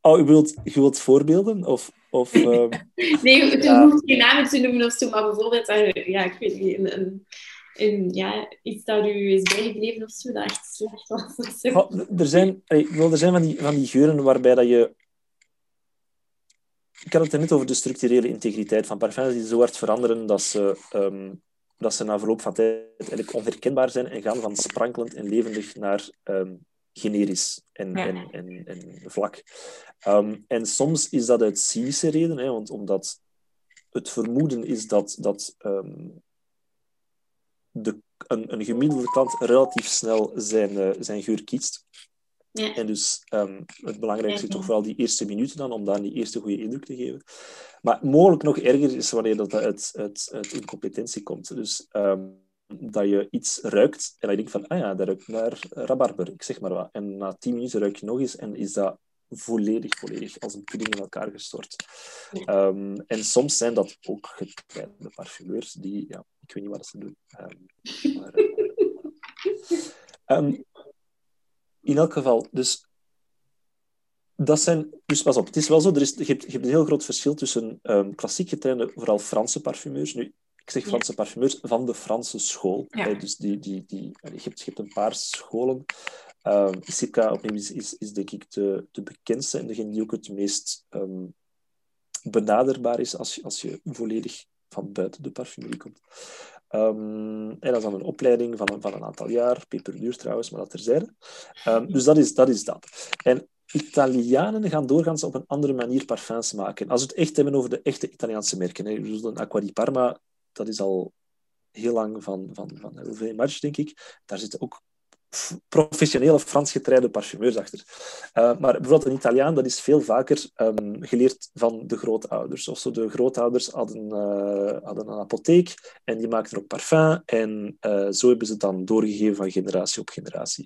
Oh, je wilt, je wilt voorbeelden? Of, of, uh... nee, je ja. hoeft geen namen te noemen of zo, maar bijvoorbeeld, ja, ik weet niet, een, een, een, ja, iets dat u is bijgebleven of zo, dat echt slecht was. Oh, er zijn, er zijn van, die, van die geuren waarbij dat je... Ik had het net over de structurele integriteit van parfums die zo hard veranderen dat ze, um, dat ze na verloop van tijd eigenlijk onherkenbaar zijn en gaan van sprankelend en levendig naar um, generisch en, ja. en, en, en, vlak. Um, en soms is dat uit cynische reden, hè, want omdat het vermoeden is dat, dat um, de, een, een gemiddelde klant relatief snel zijn, uh, zijn geur kiest. Ja. En dus um, het belangrijkste is toch vooral die eerste minuten dan, om daar die eerste goede indruk te geven. Maar mogelijk nog erger is wanneer dat uit, uit, uit incompetentie komt. Dus um, dat je iets ruikt en dat je denkt van, ah ja, dat ruikt naar rabarber, ik zeg maar wat. En na tien minuten ruik je nog eens en is dat volledig, volledig als een pudding in elkaar gestort. Um, en soms zijn dat ook getreinde parfumeurs die, ja, ik weet niet wat ze doen. Um, maar, um, in elk geval, dus dat zijn, dus pas op, het is wel zo, er is, je, hebt, je hebt een heel groot verschil tussen um, klassiek getrainde, vooral Franse parfumeurs. Nu, ik zeg Franse parfumeurs, van de Franse school. Ja. dus die, die, die, je, hebt, je hebt een paar scholen. Uh, opnieuw is, is, is, denk ik de, de bekendste en degene die ook het meest um, benaderbaar is als je, als je volledig van buiten de parfumerie komt. Um, en dat is dan een opleiding van een, van een aantal jaar, peperduur trouwens, maar dat terzijde. Um, dus dat is, dat is dat. En Italianen gaan doorgaans op een andere manier parfums maken. Als we het echt hebben over de echte Italiaanse merken, hè, dus een Acqua di Parma, dat is al heel lang van, van, van LV March, denk ik. Daar zitten ook professionele Frans getrainde parfumeurs achter. Uh, maar bijvoorbeeld een Italiaan, dat is veel vaker um, geleerd van de grootouders. Of zo, de grootouders hadden, uh, hadden een apotheek en die maakten ook parfum. En uh, zo hebben ze het dan doorgegeven van generatie op generatie.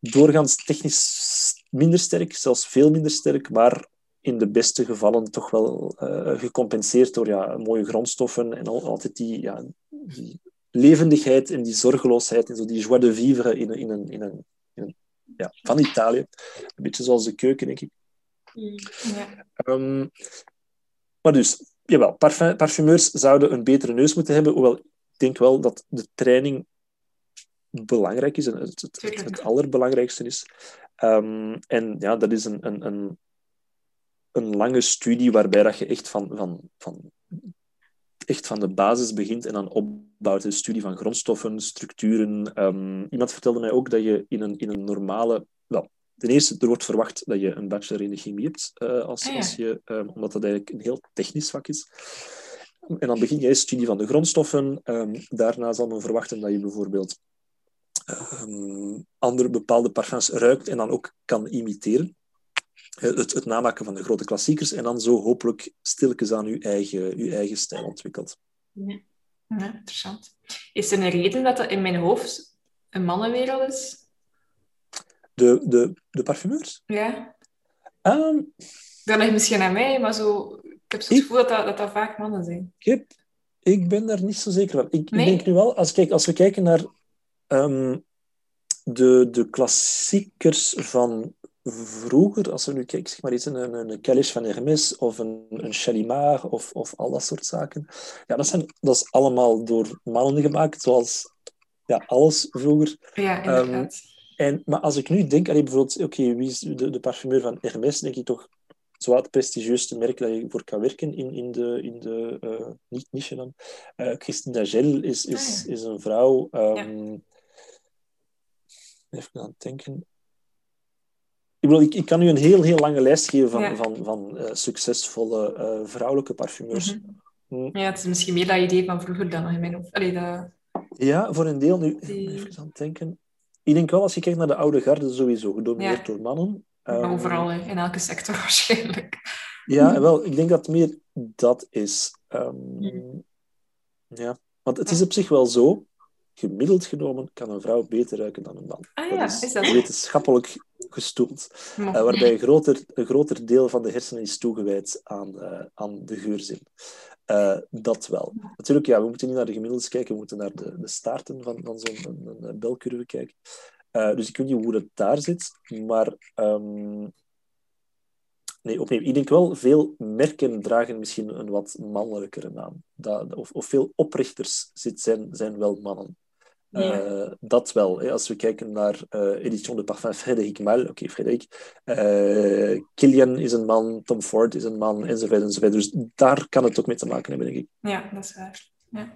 Doorgaans technisch minder sterk, zelfs veel minder sterk, maar in de beste gevallen toch wel gecompenseerd door ja, mooie grondstoffen en al, altijd die, ja, die levendigheid en die zorgeloosheid en zo die joie de vivre in, in, een, in, een, in een, ja, van Italië. Een beetje zoals de keuken, denk ik. Mm, ja. Um, maar dus, jawel, parfum, parfumeurs zouden een betere neus moeten hebben, hoewel ik denk wel dat de training belangrijk is en het, het, het, het allerbelangrijkste is. Um, en ja, dat is een, een, een, een lange studie waarbij dat je echt van, van, van echt van de basis begint en dan opbouwt. De studie van grondstoffen, structuren. Um, iemand vertelde mij ook dat je in een, in een normale... Wel, ten eerste, er wordt verwacht dat je een bachelor in de chemie hebt, uh, als, Ah, ja. als je, um, omdat dat eigenlijk een heel technisch vak is. En dan begin je eerst studie van de grondstoffen. Um, daarna zal men verwachten dat je bijvoorbeeld andere bepaalde parfums ruikt en dan ook kan imiteren. Het, het, namaken van de grote klassiekers en dan zo hopelijk stilletjes aan je eigen, uw eigen stijl ontwikkelt. Ja. Ja, interessant. Is er een reden dat dat in mijn hoofd een mannenwereld is? De, de, de parfumeurs? Ja. Um, dat ligt misschien aan mij, maar zo, ik heb zo het gevoel dat dat, dat dat vaak mannen zijn. Ik, heb, ik ben daar niet zo zeker van. Ik, Nee? ik denk nu wel, als, kijk, als we kijken naar um, de, de klassiekers van vroeger, als we nu kijken, zeg maar iets, een, een, Calice van Hermes of een, een Chalimar of, of al dat soort zaken. Ja, dat, zijn, dat is allemaal door mannen gemaakt, zoals ja, alles vroeger. Ja. Um, en, maar als ik nu denk, allee, bijvoorbeeld, oké, okay, wie is de, de parfumeur van Hermes, denk ik toch zo het prestigieusste merk dat je voor kan werken in, in de, in de uh, niet-niche dan. Uh, Christine Dagel is, is, ah, ja. is een vrouw... Um, ja. Even aan het denken. Ik, bedoel, ik, ik, kan u een heel, heel lange lijst geven van, ja. van, van uh, succesvolle uh, vrouwelijke parfumeurs. Mm -hmm. Ja, het is misschien meer dat idee van vroeger dan nog in mijn hoofd. Allee, dat... Ja, voor een deel. Nu, Die... even aan het denken. Ik denk wel, als je kijkt naar de oude garde, sowieso gedomineerd ja. door mannen. Um, Overal, in elke sector waarschijnlijk. Ja, wel, ik denk dat het meer dat is. Um, mm. Ja, want het is op zich wel zo. Gemiddeld genomen kan een vrouw beter ruiken dan een man. Ah, ja, is, is dat wetenschappelijk gestoeld. Uh, waarbij een groter, een groter deel van de hersenen is toegewijd aan, uh, aan de geurzin. Uh, dat wel. Natuurlijk, ja, we moeten niet naar de gemiddeldes kijken, we moeten naar de, de staarten van, van zo'n een, een, een belcurve kijken. Dus ik weet niet hoe het daar zit, maar um, nee, opnieuw. Ik denk wel, veel merken dragen misschien een wat mannelijkere naam. Dat, of, of veel oprichters zit, zijn, zijn wel mannen. Ja. Uh, dat wel. Hè. Als we kijken naar uh, Edition de Parfum Frédéric Mal, oké, okay, Frédéric. Uh, Kilian is een man, Tom Ford is een man, enzovoort, enzovoort. Dus daar kan het ook mee te maken hebben, denk ik. Ja, dat is waar. Ja.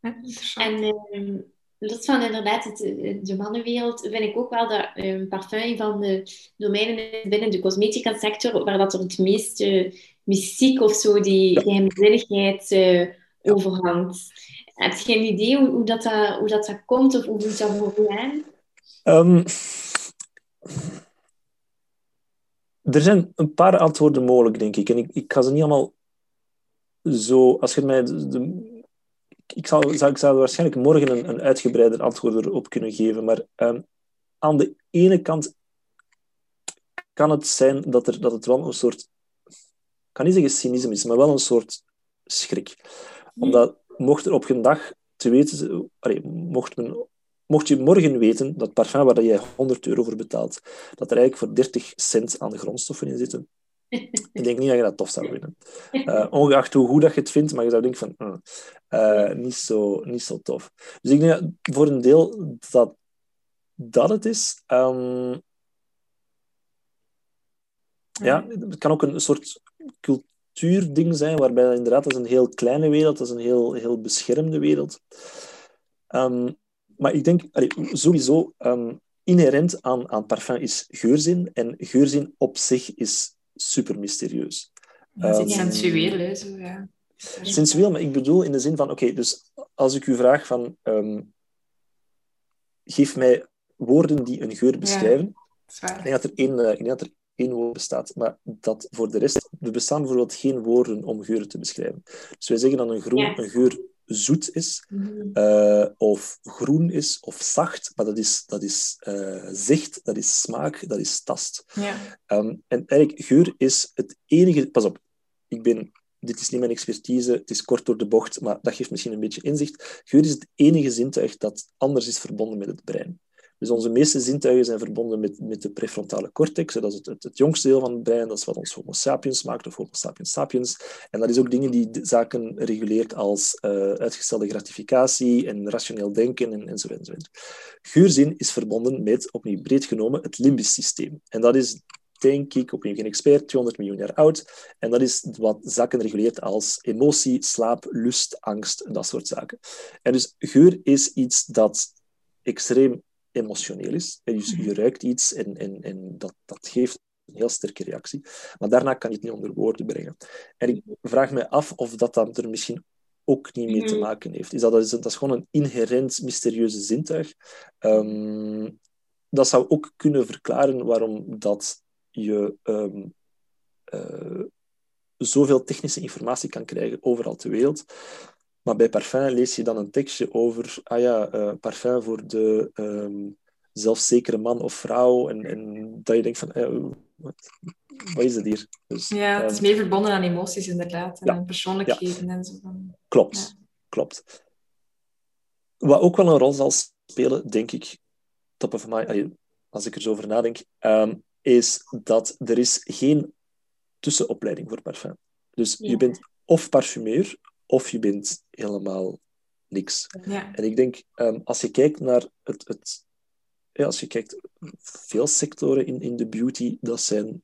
Ja, en uh, los van inderdaad het, de mannenwereld, vind ik ook wel dat uh, parfum een van de domeinen is binnen de cosmetica sector waar dat er het meeste mystiek of zo, die Ja. geheimzinnigheid uh, overhangt. Heb je een idee hoe, hoe, dat, dat, hoe dat, dat komt of hoe moet dat voor aan? Um, er zijn een paar antwoorden mogelijk, denk ik. En ik, ik ga ze niet allemaal zo... Als je mij... De, de, ik, zou, zou, ik zou waarschijnlijk morgen een, een uitgebreider antwoord erop kunnen geven. Maar um, aan de ene kant kan het zijn dat, er, dat het wel een soort... Ik kan niet zeggen cynisme is, maar wel een soort schrik. Omdat mocht er op een dag te weten, allee, mocht, men, mocht je morgen weten dat parfum waar jij 100 euro voor betaalt, dat er eigenlijk voor 30 cent aan de grondstoffen in zitten, ik denk niet dat je dat tof zou vinden. Uh, ongeacht hoe goed dat je het vindt, maar je zou denken van, uh, uh, niet, zo, niet zo tof. Dus ik denk dat voor een deel dat dat het is. Um, ja, het kan ook een soort cultuur cultuurding zijn, waarbij inderdaad, dat is een heel kleine wereld, dat is een heel, heel beschermde wereld. Um, maar ik denk, allee, sowieso, um, inherent aan, aan parfum is geurzin, en geurzin op zich is super mysterieus. Ja, um, sensueel, hè? Zo, ja. Sensueel, maar ik bedoel in de zin van, oké, okay, dus als ik u vraag van, geef mij woorden die een geur beschrijven. Waar. Ik denk dat er één, eh, ik denk dat er één woord bestaat, maar dat voor de rest... Er bestaan bijvoorbeeld geen woorden om geuren te beschrijven. Dus wij zeggen dat een, groen, Ja. een geur zoet is, Mhm. eh, of groen is, of zacht, maar dat is, dat is eh, zicht, dat is smaak, dat is tast. Ja. Ehm, en eigenlijk, geur is het enige... Pas op, ik ben... Dit is niet mijn expertise, het is kort door de bocht, maar dat geeft misschien een beetje inzicht. Geur is het enige zintuig dat anders is verbonden met het brein. Dus onze meeste zintuigen zijn verbonden met, met de prefrontale cortex. Dat is het, het, jongste deel van het brein. Dat is wat ons Homo sapiens maakt, of Homo sapiens sapiens. En dat is ook dingen die zaken reguleert als eh, uitgestelde gratificatie en rationeel denken en, enzovoort, enzovoort. Geurzin is verbonden met, opnieuw breed genomen, het limbisch systeem. En dat is, denk ik, opnieuw geen expert, 200 miljoen jaar oud. En dat is wat zaken reguleert als emotie, slaap, lust, angst, dat soort zaken. En dus geur is iets dat extreem emotioneel is. En dus je ruikt iets en, en, en dat, dat geeft een heel sterke reactie. Maar daarna kan je het niet onder woorden brengen. En ik vraag me af of dat dan er misschien ook niet mee te Mhm. maken heeft. Is dat, dat, is, dat is gewoon een inherent mysterieuze zintuig. Ehm, dat zou ook kunnen verklaren waarom dat je ehm, eh, zoveel technische informatie kan krijgen overal ter wereld. Maar bij parfum lees je dan een tekstje over, ah ja, eh, parfum voor de ehm, zelfzekere man of vrouw. En, en dat je denkt van, eh, wat, wat is het hier? Dus, ja, het is ehm, meer verbonden aan emoties inderdaad. En Ja. persoonlijkheden en zo. van- Klopt, Ja. klopt. Wat ook wel een rol zal spelen, denk ik, top of mind, als ik er zo over nadenk, ehm, is dat er is geen tussenopleiding voor parfum. Dus je bent of parfumeur, of je bent helemaal niks. Ja. En ik denk, ehm, als je kijkt naar het... het ja, als je kijkt, veel sectoren in, in de beauty, dat zijn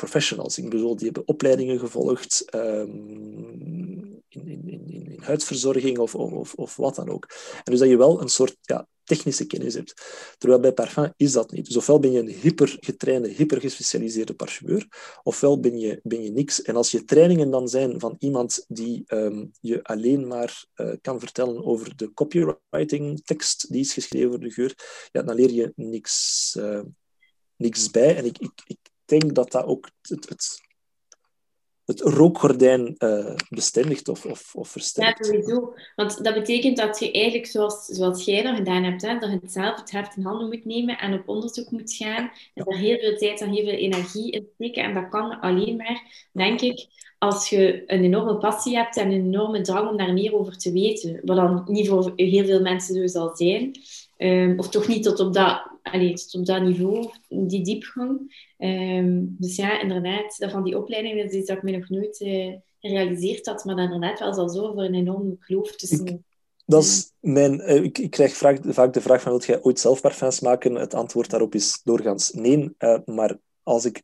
professionals. Ik bedoel, die hebben opleidingen gevolgd ehm, in, in, in, in in huidverzorging of, of, of wat dan ook. En dus dat je wel een soort ja, technische kennis hebt. Terwijl bij parfum is dat niet. Dus ofwel ben je een hypergetrainde, hypergespecialiseerde parfumeur, ofwel ben je, ben je niks. En als je trainingen dan zijn van iemand die ehm, je alleen maar eh, kan vertellen over de copywriting tekst die is geschreven voor de geur, ja, dan leer je niks, eh, niks bij. En ik, ik, ik denk dat dat ook het, het, het rookgordijn eh, bestendigt of, of, of Ja, versterkt. sowieso. Want dat betekent dat je eigenlijk, zoals, zoals jij dat gedaan hebt, hè, dat je het zelf het hart in handen moet nemen en op onderzoek moet gaan. En daar heel veel tijd en heel veel energie in steken. En dat kan alleen maar, denk ik, als je een enorme passie hebt en een enorme drang om daar meer over te weten. Wat dan niet voor heel veel mensen zo zal zijn. Ehm, of toch niet tot op dat, allee, tot op dat niveau, die diepgang. Ehm, dus ja, inderdaad, dat van die opleidingen dat is iets dat ik me nog nooit eh, gerealiseerd had, maar dat inderdaad wel zal zo voor een enorme kloof tussen... Dat is mijn, eh, ik, ik krijg vaak, vaak de vraag van, wilt jij ooit zelf parfums maken? Het antwoord daarop is doorgaans nee. Eh, maar als ik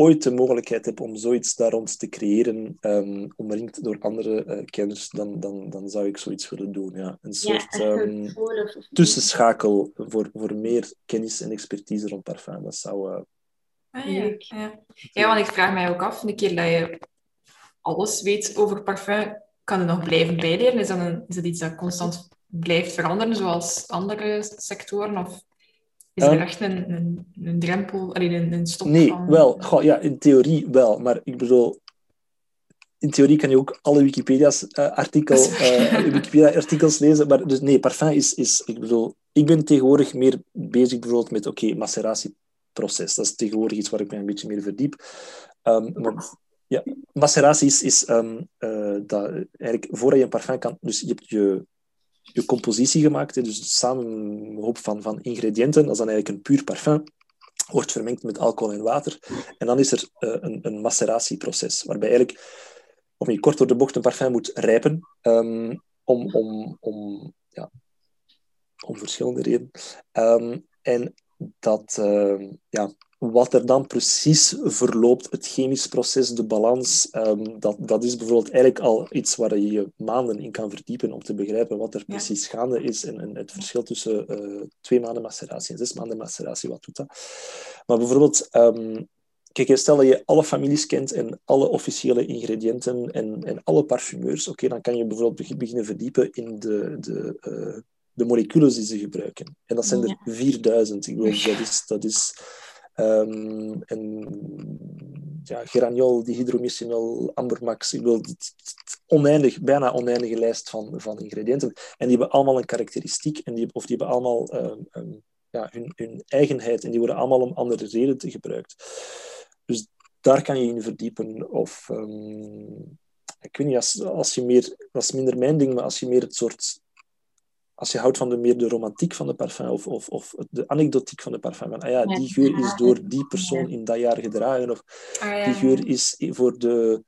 ooit de mogelijkheid heb om zoiets daar rond te creëren, ehm, omringd door andere eh, kenners, dan, dan, dan zou ik zoiets willen doen. Ja. Een soort ehm, of- tussenschakel voor, voor meer kennis en expertise rond parfum. Dat zou... eh, Ah, ja. Leuk. Ja. ja, want ik vraag mij ook af, een keer dat je alles weet over parfum, kan je nog blijven bijleren? Is dat, een, is dat iets dat constant blijft veranderen, zoals andere sectoren? Of is er Ehm, echt een, een, een drempel, allee, een, een stop Nee, van... wel. Goh, ja, in theorie wel. Maar ik bedoel, in theorie kan je ook alle Wikipedia's eh, eh, Wikipedia-artikels lezen. Maar dus nee, parfum is, is... Ik bedoel, ik ben tegenwoordig meer bezig bijvoorbeeld met, oké, maceratieproces. Dat is tegenwoordig iets waar ik me een beetje meer verdiep. Ehm, maar, ja, maceratie is, is ehm, eh, dat eigenlijk voordat je een parfum kan... Dus je hebt je, je compositie gemaakt, dus samen een hoop van, van ingrediënten. Dat is dan eigenlijk een puur parfum wordt vermengd met alcohol en water. En dan is er eh, een, een maceratieproces, waarbij eigenlijk, om je kort door de bocht, een parfum moet rijpen, ehm, om, om, om, ja, om verschillende redenen. Ehm, en dat, ehm, ja, wat er dan precies verloopt, het chemisch proces, de balans, ehm, dat, dat is bijvoorbeeld eigenlijk al iets waar je je maanden in kan verdiepen om te begrijpen wat er Ja. precies gaande is en, en het verschil tussen eh, twee maanden maceratie en zes maanden maceratie, wat doet dat? Maar bijvoorbeeld, ehm, kijk, stel dat je alle families kent en alle officiële ingrediënten en, en alle parfumeurs, oké, dan kan je bijvoorbeeld beg- beginnen verdiepen in de, de, eh, de moleculen die ze gebruiken. En dat zijn er Ja. 4000. Ik bedoel, dat is... Dat is ehm, en, ja, geraniol, dihydromiscinol, ambermax. Ik het oneindig, bijna oneindige lijst van, van ingrediënten. En die hebben allemaal een karakteristiek, en die, of die hebben allemaal ehm, ehm, ja, hun, hun eigenheid, en die worden allemaal om andere redenen gebruikt. Dus daar kan je in verdiepen. Of, ik weet niet, als, als je meer, dat is minder mijn ding, maar als je meer het soort, als je houdt van de, meer de romantiek van de parfum, of, of, of de anekdotiek van de parfum, van, ah ja, die geur is door die persoon in dat jaar gedragen, of Ah, die geur is voor, de,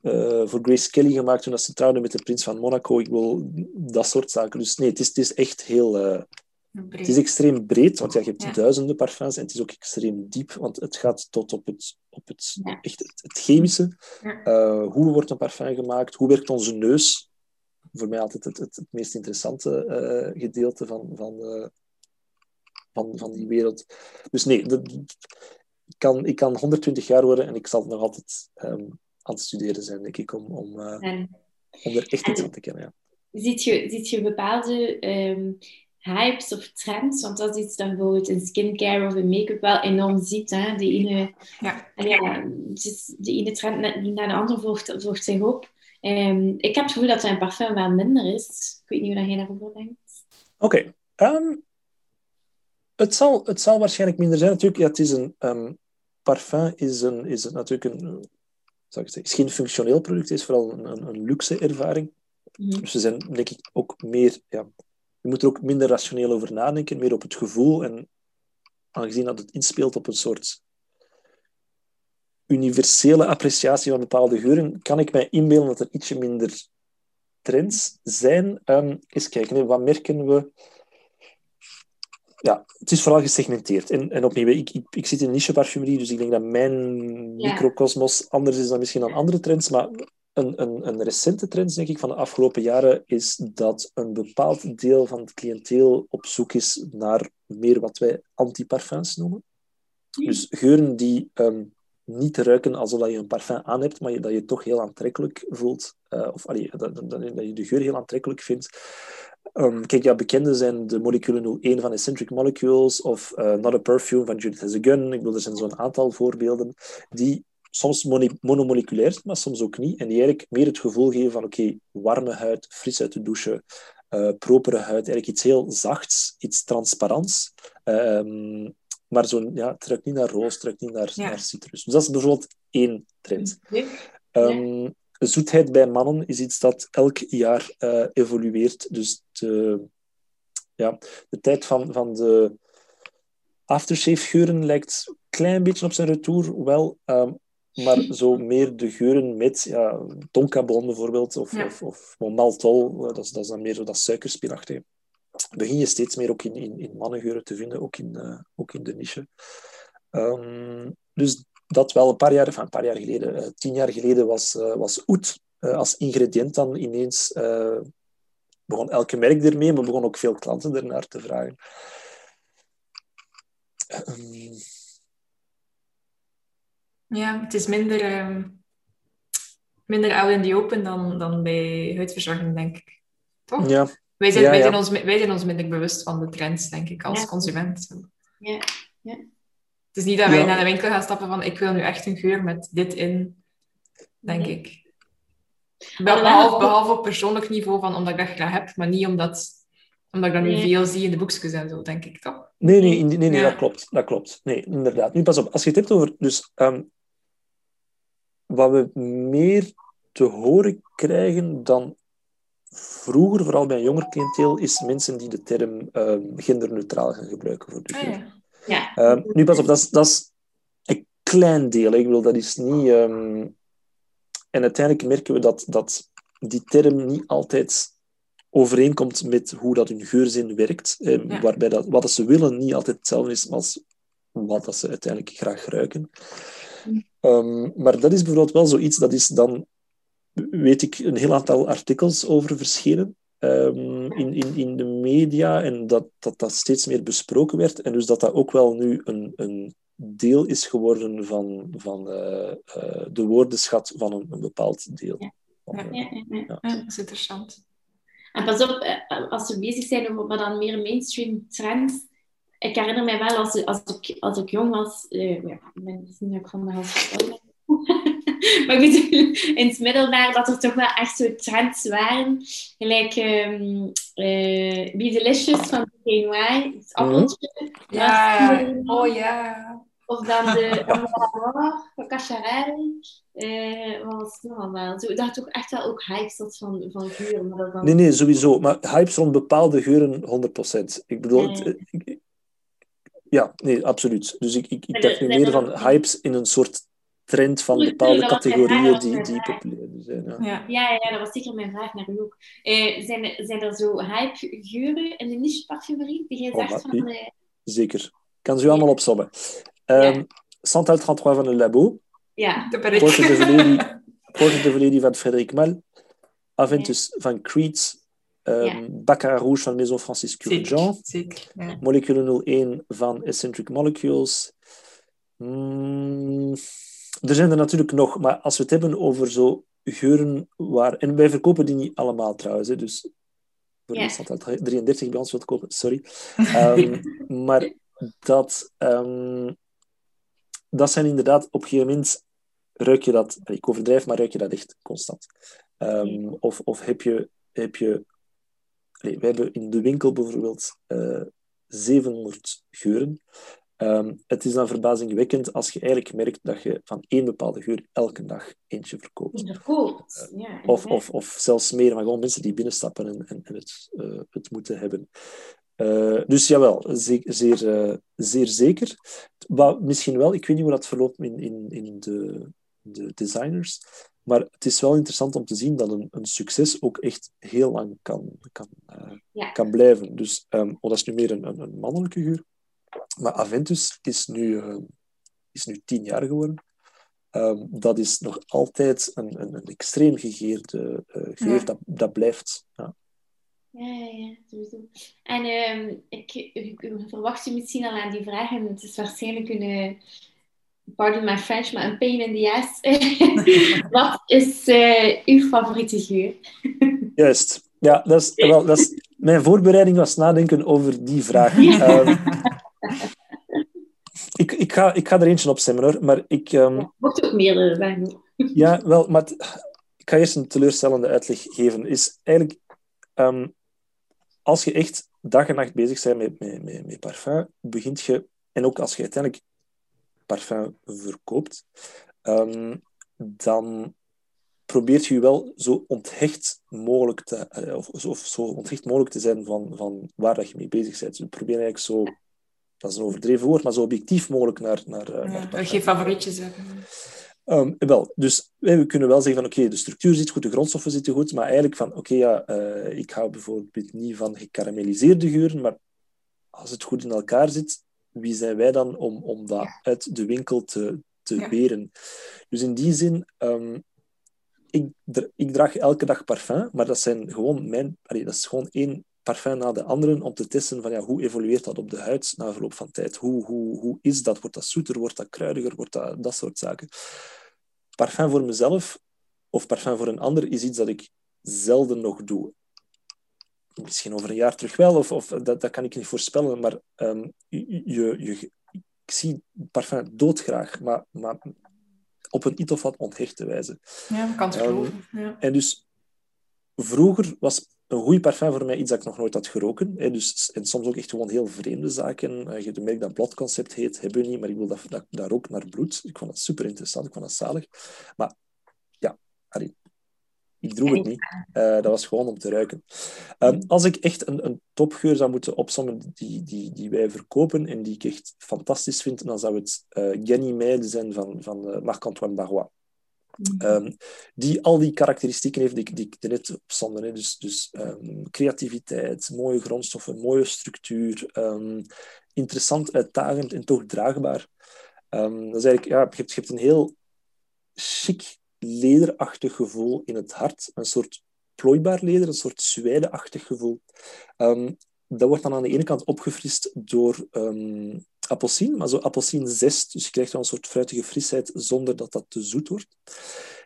eh, voor Grace Kelly gemaakt toen dat ze trouwde met de prins van Monaco. Ik wil dat soort zaken. Dus nee, het is, het is echt heel... eh, het is extreem breed, want ja, je hebt Ja. duizenden parfums en het is ook extreem diep, want het gaat tot op het, op het, Ja. echt het, het chemische. Eh, hoe wordt een parfum gemaakt? Hoe werkt onze neus? Voor mij altijd het, het, het meest interessante eh, gedeelte van, van, eh, van, van die wereld. Dus nee, dat- ik, kan, ik kan 120 jaar worden en ik zal nog altijd ehm, aan het studeren zijn, denk ik, om, om, eh, En om er echt iets van te kennen. Ja. ziet je, ziet je bepaalde ehm, hypes of trends? Want dat is iets dat bijvoorbeeld in skincare of in make-up wel enorm ziet. Hè? De ene, Ja. en ja, de ene trend naar de andere volgt, volgt zich op. Ehm, ik heb het gevoel dat zijn parfum wel minder is. Ik weet niet hoe jij daarover denkt. Oké. ehm, het, zal, het zal waarschijnlijk minder zijn. Natuurlijk, ja, het is een... ehm, parfum is, een, is het natuurlijk een... Zou ik zeggen, is geen functioneel product, het is vooral een, een, een luxe ervaring. Mhm. Dus ze zijn, denk ik, ook meer... Ja, je moet er ook minder rationeel over nadenken, meer op het gevoel. En aangezien dat het inspeelt op een soort universele appreciatie van bepaalde geuren, kan ik mij inbeelden dat er ietsje minder trends zijn. Ehm eens kijken, hè, wat merken we? Ja, het is vooral gesegmenteerd. En, en opnieuw, ik, ik, ik zit in niche parfumerie, dus ik denk dat mijn Ja. microcosmos anders is dan misschien dan andere trends. Maar een, een, een recente trend, denk ik, van de afgelopen jaren is dat een bepaald deel van het cliënteel op zoek is naar meer wat wij antiparfums noemen. Dus geuren die ehm, niet ruiken alsof je een parfum aan hebt, maar dat je het toch heel aantrekkelijk voelt. Eh, of dat, dat, dat je de geur heel aantrekkelijk vindt. Ehm, kijk, ja, bekende zijn de moleculen 01 van Eccentric Molecules of eh, Not a Perfume van Judith Has a Gun. Ik bedoel, er zijn zo'n aantal voorbeelden die soms monomoleculair zijn, maar soms ook niet. En die eigenlijk meer het gevoel geven van oké, warme huid, fris uit de douche, eh, propere huid. Eigenlijk iets heel zachts, iets transparants. Ehm, maar zo, ja, ruikt niet naar roos, ruikt niet naar, Ja. naar citrus. Dus dat is bijvoorbeeld één trend. Ehm, zoetheid bij mannen is iets dat elk jaar eh, evolueert. Dus de, ja, de tijd van, van de aftershave geuren lijkt een klein beetje op zijn retour, wel. ehm, maar zo meer de geuren met ja, tonkabon bijvoorbeeld, of, Ja. of, of maltol, eh, dat is, dat is dan meer zo dat suikerspinachtige. Begin je steeds meer ook in, in, in mannengeuren te vinden, ook in, eh, ook in de niche. Ehm, dus dat wel een paar jaar, enfin, een paar jaar geleden, eh, tien jaar geleden was, eh, was oet als ingrediënt dan ineens. begon elke merk ermee, maar begon ook veel klanten ernaar te vragen. Ehm, Ja, het is minder, ehm, minder out in the open dan, dan bij huidverzorging, denk ik. Toch? ja, Wij, zijn, Ja, wij, ja. Zijn ons, wij zijn ons minder bewust van de trends, denk ik, als Ja. consument. Ja, ja. Het is niet dat wij Ja. naar de winkel gaan stappen van ik wil nu echt een geur met dit in, denk Nee. ik. Behalve, behalve op persoonlijk niveau, van, omdat ik dat graag heb, maar niet omdat, omdat ik dat nu Nee. veel zie in de boekjes en zo, denk ik toch? Nee, nee, nee, nee, nee Ja. dat klopt. Dat klopt. Nee, inderdaad. Nu pas op, als je het hebt over... Dus, ehm, wat we meer te horen krijgen dan vroeger, vooral bij een jonger cliënteel, is mensen die de term ehm, genderneutraal gaan gebruiken voor de Ah, geur. ja. Ja. Ehm, nu pas op, dat is, dat is een klein deel. Ik wil dat is niet... ehm, En uiteindelijk merken we dat, dat die term niet altijd overeenkomt met hoe dat hun geurzin werkt. Ja. Waarbij dat, wat dat ze willen niet altijd hetzelfde is als wat dat ze uiteindelijk graag ruiken. Mm. Maar dat is bijvoorbeeld wel zoiets, dat is dan, weet ik, een heel aantal artikels over verschenen ehm, in, in, in de media en dat, dat dat steeds meer besproken werd. En dus dat dat ook wel nu een, een deel is geworden van, van eh, eh, de woordenschat van een, een bepaald deel. Ja. Van, Ja. eh, Ja, ja, ja. ja. Dat is interessant. En pas op, als we bezig zijn over wat dan meer mainstream trends. Ik herinner mij wel, als, als, ik, als ik jong was... Uh, ja, ik ben niet ook van de helft maar ik bedoel, in het middelbaar dat er toch wel echt zo trends waren. Gelijk um, uh, Be Delicious van KNY, het appeltje. Ja, oh ja. Of dan de van Cacharel. Uh, wat was het nog allemaal? Zo, dat toch echt wel ook hype zat van, van geuren. Maar dan... Nee, nee, sowieso. Maar hype rond bepaalde geuren 100%. Ik bedoel, nee. ik, ja, nee, absoluut. Dus ik, ik, ik dacht nu meer van hypes in een soort trend van bepaalde categorieën die, die populair zijn. Ja. Ja. ja. Ja, dat was zeker mijn vraag naar u ook. Uh, zijn, zijn er zo hype-geuren in de niche-parfumerie die jij oh, van... Zeker. kan ze u allemaal opzommen. Um, ja. Santal 33 van het Labo. Ja. De Valérie, Porte de Valérie van Frédéric Mal. Aventus ja. van Creed. Um, ja. Baccarat Rouge van Maison Francis Curjean. Ja. Molecule 01 van Eccentric Molecules. Mm, er zijn er natuurlijk nog, maar als we het hebben over zo geuren waar... En wij verkopen die niet allemaal trouwens, hè, dus voor yeah. staat altijd 33 bij ons wilt kopen, sorry. Um, maar dat, um, dat zijn inderdaad, op een gegeven moment ruik je dat, ik overdrijf, maar ruik je dat echt constant. Um, of, of heb je, heb je we hebben in de winkel bijvoorbeeld uh, eh, 700 geuren. Um, het is dan verbazingwekkend als je eigenlijk merkt dat je van één bepaalde geur elke dag eentje verkoopt. Verkoopt, uh, ja. Of, of, of zelfs meer, maar gewoon mensen die binnenstappen en, en, en het, uh, het moeten hebben. Uh, dus jawel, zeer, zeer, zeer zeker. Wat misschien wel, ik weet niet hoe dat verloopt in, in, in de, de designers, maar het is wel interessant om te zien dat een, een succes ook echt heel lang kan, kan, ja. kan blijven. Dus um, oh, dat is nu meer een, een, een mannelijke geur. Maar Aventus is nu, uh, is nu tien jaar geworden. Um, dat is nog altijd een, een, een extreem gegeerde uh, geur. Ja. Dat, dat blijft. Ja. Ja, ja, ja, sowieso. En um, ik, ik, ik, verwacht je misschien al aan die vraag, en het is waarschijnlijk een, uh, pardon my French, maar een pain in the ass. Wat is uh, uw favoriete geur? Juist. Ja, dat is, wel, dat is, mijn voorbereiding was nadenken over die vraag. Um, ik, ik, ga, ik ga er eentje opstemmen hoor, maar ik... Um... Ja, mocht ook meerdere zijn. ja, wel, maar ik ga eerst een teleurstellende uitleg geven. Is eigenlijk, um, als je echt dag en nacht bezig bent met, met, met, met parfum, begint je, en ook als je uiteindelijk parfum verkoopt, um, dan probeert je wel zo onthecht mogelijk te, eh, of, of, zo onthecht mogelijk te zijn van, van waar dat je mee bezig bent. Dus probeer eigenlijk zo dat is een overdreven woord, maar zo objectief mogelijk naar... naar, eh, ja, naar geen favorietjes hebben. Um, wel, dus we kunnen wel zeggen van oké, okay, de structuur zit goed, de grondstoffen zitten goed, maar eigenlijk van oké, okay, ja, uh, ik hou bijvoorbeeld niet van gekarameliseerde geuren, maar als het goed in elkaar zit, wie zijn wij dan om, om dat uit de winkel te, te ja. weren? Dus in die zin, um, ik, ik draag elke dag parfum, maar dat zijn gewoon mijn... Allee, dat is gewoon één parfum na de andere om te testen van ja, hoe evolueert dat op de huid na verloop van tijd. Hoe, hoe, hoe is dat? Wordt dat zoeter? Wordt dat kruidiger? Wordt dat, dat soort zaken. Parfum voor mezelf of parfum voor een ander is iets dat ik zelden nog doe. Misschien over een jaar terug wel, of, of dat, dat kan ik niet voorspellen, maar um, je, je, ik zie parfum doodgraag, maar, maar op een iets of wat onthechte wijze. Ja, kan het um, ja. En dus vroeger was een goed parfum voor mij iets dat ik nog nooit had geroken. Hè. Dus, en soms ook echt gewoon heel vreemde zaken. Uh, je merkt dat bladconcept heet, hebben we niet, maar ik wil dat, dat, dat rook naar bloed. Ik vond dat super interessant, ik vond dat zalig. Maar ja, allee, ik droeg het niet. Uh, dat was gewoon om te ruiken. Um, als ik echt een, een topgeur zou moeten opzommen die, die, die wij verkopen en die ik echt fantastisch vind, dan zou het uh, Ganymede zijn van, van uh, Marc-Antoine Barrois. Um, die al die karakteristieken heeft die, die ik net opstonden. Dus, dus um, creativiteit, mooie grondstoffen, mooie structuur, um, interessant, uitdagend en toch draagbaar. dat is eigenlijk, ja, je, hebt, je hebt een heel chic, lederachtig gevoel in het hart. Een soort plooibaar leder, een soort zwijdeachtig gevoel. dat wordt dan aan de ene kant opgefrist door appelsien, maar zo appelsien zest. Dus je krijgt wel een soort fruitige frisheid zonder dat dat te zoet wordt.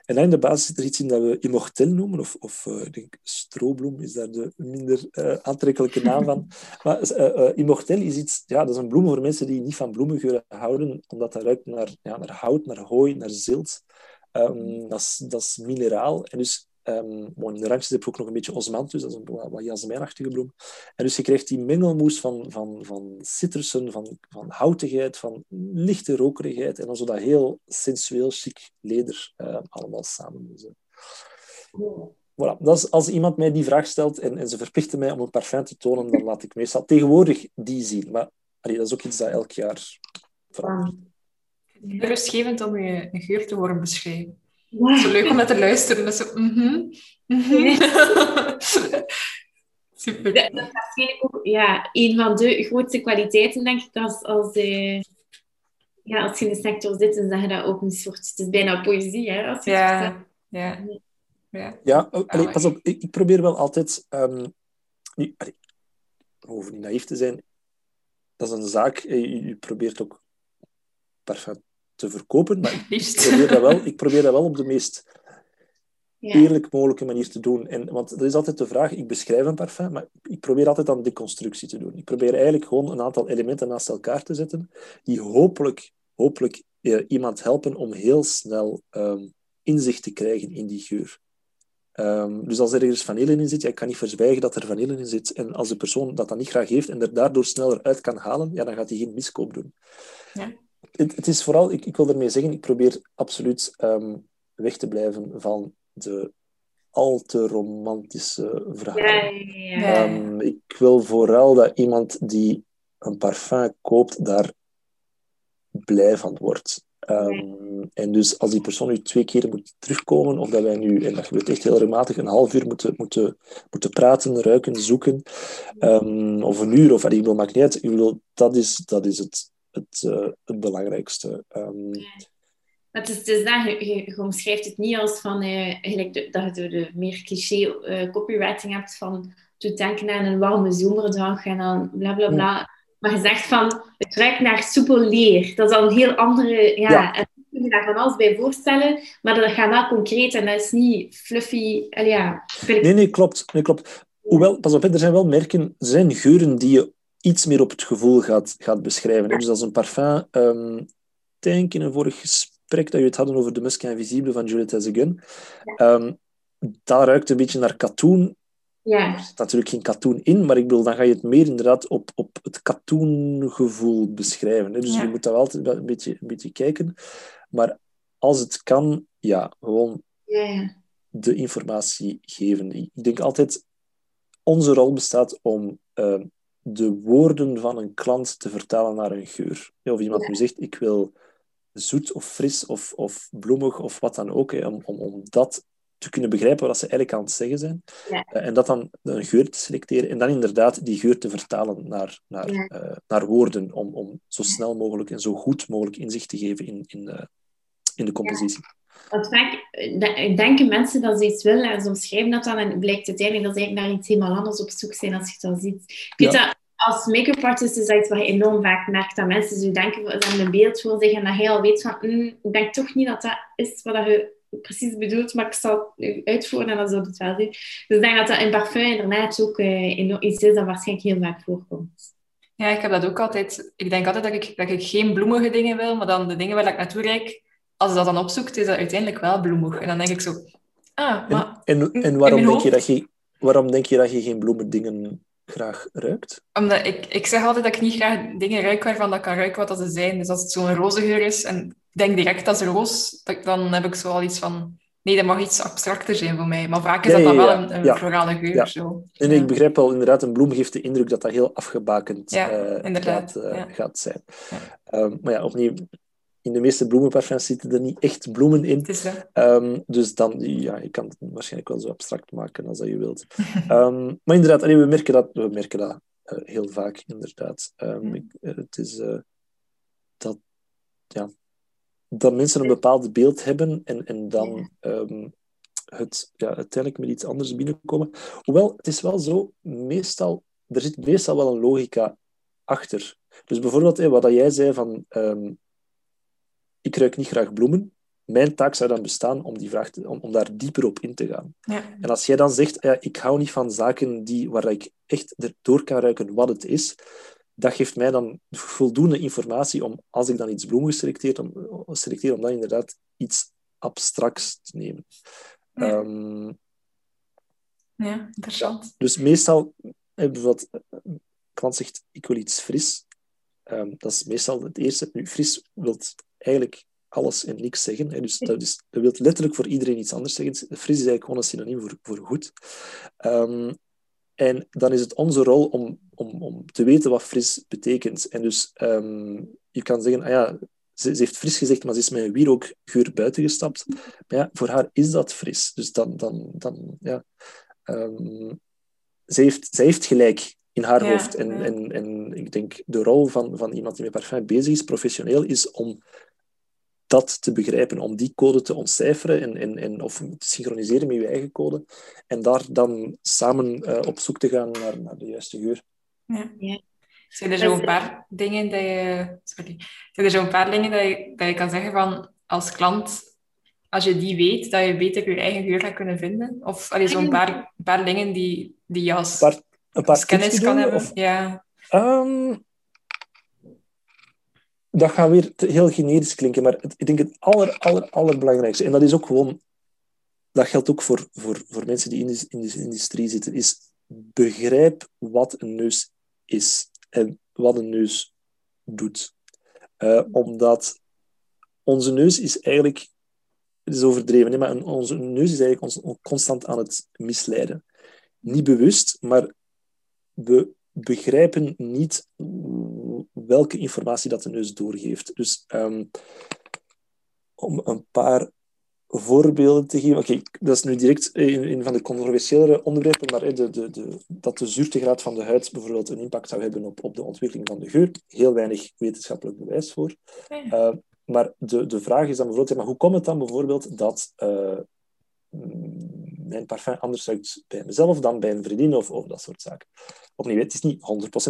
En dan in de basis zit er iets in dat we immortel noemen, of, of uh, ik denk strobloem is daar de minder uh, aantrekkelijke naam van. Maar uh, immortel is iets, ja, dat is een bloem voor mensen die niet van bloemengeuren houden, omdat dat ruikt naar, ja, naar hout, naar hooi, naar zilt. Um, dat, is, dat is mineraal. En dus Um, in de randjes heb je ook nog een beetje osmanthus, dat is een wat, jasmijnachtige bloem. En dus je krijgt die mengelmoes van, van, van citrussen, van, van houtigheid, van lichte rokerigheid en dan zo dat heel sensueel, chic leder uh, allemaal samen. Dus, uh, voilà. dat is, als iemand mij die vraag stelt en, en ze verplichten mij om een parfum te tonen, dan laat ik meestal tegenwoordig die zien. Maar dat is ook iets dat elk jaar verandert. Rustgevend om je geur te horen beschrijven. Wow. Zo leuk om naar te luisteren. Zo, mm -hmm, mm -hmm. Super. Dat, dat is waarschijnlijk ook ja, een van de grootste kwaliteiten, denk ik, als, als, uh, ja, als je in de sector zit, dan zeg je dat ook een soort... Het is bijna poëzie, hè? Als je ja, ja. Ja, ja oh, allee, pas op. Ik, ik, probeer wel altijd... Um, nu, allee, over niet naïef te zijn, dat is een zaak. Je, je probeert ook perfect te verkopen. Maar ik probeer, dat wel, ik probeer dat wel op de meest ja. eerlijk mogelijke manier te doen. En, want er is altijd de vraag, ik beschrijf een parfum, maar ik probeer altijd aan deconstructie te doen. Ik probeer eigenlijk gewoon een aantal elementen naast elkaar te zetten, die hopelijk, hopelijk eh, iemand helpen om heel snel um, inzicht te krijgen in die geur. Um, dus als er ergens vanille in zit, ja, ik kan niet verzwijgen dat er vanille in zit. En als de persoon dat dan niet graag heeft en er daardoor sneller uit kan halen, ja, dan gaat hij geen miskoop doen. Ja het, het, is vooral, ik, ik wil ermee zeggen, ik probeer absoluut um, weg te blijven van de al te romantische verhalen. Ja, ja, ja. Um, ik wil vooral dat iemand die een parfum koopt, daar blij van wordt. Um, en dus als die persoon nu twee keer moet terugkomen, of dat wij nu, en dat gebeurt echt heel regelmatig, een half uur moeten, moeten, moeten praten, ruiken, zoeken, um, of een uur, of ik bedoel, maakt niet uit. Ik bedoel, dat, is, dat is het het, uh, het belangrijkste. Um, het is, het is dat, je, je, omschrijft het niet als van, de, dat je de meer cliché uh, copywriting hebt van te denken aan een warme zomerdag en dan bla bla bla. Maar je zegt van, het ruikt naar soepel leer. Dat is al een heel andere... Ja, ja. En kun je daar van alles bij voorstellen, maar dat gaat wel concreet en dat is niet fluffy. ja, nee, nee, klopt. Nee, klopt. Hoewel, pas op, er zijn wel merken, er zijn geuren die je iets meer op het gevoel gaat, gaat beschrijven. Dus als een parfum, um, denk in een vorig gesprek dat we het hadden over de Musk Invisible van Juliette Ezegun, um, dat ruikt een beetje naar katoen. Ja. Er zit natuurlijk geen katoen in, maar ik bedoel, dan ga je het meer inderdaad op, op het katoengevoel beschrijven. Hè? Dus ja. je moet daar wel altijd een beetje, een beetje kijken. Maar als het kan, ja, gewoon ja. de informatie geven. Ik denk altijd, onze rol bestaat om uh, de woorden van een klant te vertalen naar een geur. Of iemand ja. nu zegt, ik wil zoet of fris of, of bloemig of wat dan ook, hè, om, om, om dat te kunnen begrijpen wat ze eigenlijk aan het zeggen zijn. Ja. Uh, en dat dan een geur te selecteren en dan inderdaad die geur te vertalen naar, naar, ja. uh, naar woorden, om, om zo snel mogelijk en zo goed mogelijk inzicht te geven in, in, uh, in de compositie. Want vaak denken mensen dat ze iets willen en ze omschrijven dat dan en blijkt uiteindelijk dat ze eigenlijk naar iets helemaal anders op zoek zijn als je het dan ziet. Ik weet ja. dat als make-up artist is dat iets wat je enorm vaak merkt. Dat mensen zo denken, ze hebben een beeld voor zich en dat je al weet van, mm, ik denk toch niet dat dat is wat je precies bedoelt, maar ik zal het uitvoeren en dan zullen het wel zien. Dus ik denk dat dat in parfum inderdaad ook uh, iets is dat waarschijnlijk heel vaak voorkomt. Ja, ik heb dat ook altijd. Ik denk altijd dat ik, dat ik geen bloemige dingen wil, maar dan de dingen waar ik naartoe reik, als je dat dan opzoekt, is dat uiteindelijk wel bloemig. En dan denk ik zo, ah, maar... En, en, en waarom, denk je dat je, waarom denk je dat je geen bloemen dingen graag ruikt? Omdat ik, ik zeg altijd dat ik niet graag dingen ruik waarvan dat kan ruiken wat ze zijn. Dus als het zo'n roze geur is en ik denk direct als roos, dan heb ik zo al iets van... Nee, dat mag iets abstracter zijn voor mij. Maar vaak is ja, dat dan wel een, een florale geur. Zo. En ik begrijp wel, inderdaad, een bloem geeft de indruk dat dat heel afgebakend uh, gaat, uh, gaat, zijn. Um, maar ja, opnieuw, in de meeste bloemenparfums zitten er niet echt bloemen in. Um, dus dan, ja, je kan het waarschijnlijk wel zo abstract maken als dat je wilt. um, maar inderdaad, allee, we merken dat, we merken dat uh, heel vaak, inderdaad. Um, ik, uh, het is uh, dat, ja, dat mensen een bepaald beeld hebben en, en dan het ja, uiteindelijk met iets anders binnenkomen. Hoewel, het is wel zo, meestal, er zit meestal wel een logica achter. Dus bijvoorbeeld, wat jij zei van ik ruik niet graag bloemen. mijn taak zou dan bestaan om, die vraag te, om, om daar dieper op in te gaan. Ja. En als jij dan zegt, ja, ik hou niet van zaken die, waar ik echt erdoor kan ruiken wat het is, dat geeft mij dan voldoende informatie om, als ik dan iets bloemen selecteer, om, selecteer, om dan inderdaad iets abstracts te nemen. Ja. Ehm, ja, interessant. dus meestal, eh, bijvoorbeeld, een klant zegt, ik wil iets fris. Ehm, dat is meestal het eerste. Nu, fris wil eigenlijk alles en niks zeggen. Hè. Dus dat, is, dat wil letterlijk voor iedereen iets anders zeggen. Fris is eigenlijk gewoon een synoniem voor, voor goed. Ehm, en dan is het onze rol om, om, om te weten wat fris betekent. En dus ehm, je kan zeggen, ah ja, ze, ze heeft fris gezegd, maar ze is met een wierookgeur buiten gestapt. Maar ja, voor haar is dat fris. Dus dan, dan, dan ja... ehm, zij, heeft, zij heeft gelijk in haar Ja, hoofd. En, ja. en, en ik denk, de rol van, van iemand die met parfum bezig is, professioneel, is om dat te begrijpen, om die code te ontcijferen en, en, en, of te synchroniseren met je eigen code. En daar dan samen eh, op zoek te gaan naar, naar de juiste geur. Ja. Ja. Zijn er Dat zo is- een paar dingen dat je... Sorry. Zijn er paar dingen dat je, dat je kan zeggen van als klant, als je die weet, dat je beter je eigen geur gaat kunnen vinden? Of zo'n paar, paar dingen die, die je als, Een paar, een paar als kennis kan doen, hebben? Of, Ja. Ehm, dat gaat weer heel generisch klinken, maar het, ik denk het aller, aller, allerbelangrijkste, en dat is ook gewoon, dat geldt ook voor, voor, voor mensen die in de, in de industrie zitten, is begrijp wat een neus is en wat een neus doet. Eh, omdat onze neus is eigenlijk, het is overdreven, maar onze neus is eigenlijk ons constant aan het misleiden. Niet bewust, maar we begrijpen niet welke informatie dat de neus doorgeeft. Dus ehm, om een paar voorbeelden te geven. Oké, dat is nu direct een, een van de controversiëlere onderwerpen, maar de, de, de, dat de zuurtegraad van de huid bijvoorbeeld een impact zou hebben op, op de ontwikkeling van de geur. Heel weinig wetenschappelijk bewijs voor. Eh, maar de, de vraag is dan bijvoorbeeld, maar hoe komt het dan bijvoorbeeld dat eh, mijn parfum anders ruikt bij mezelf dan bij een vriendin of, of dat soort zaken? Opnieuw, het is niet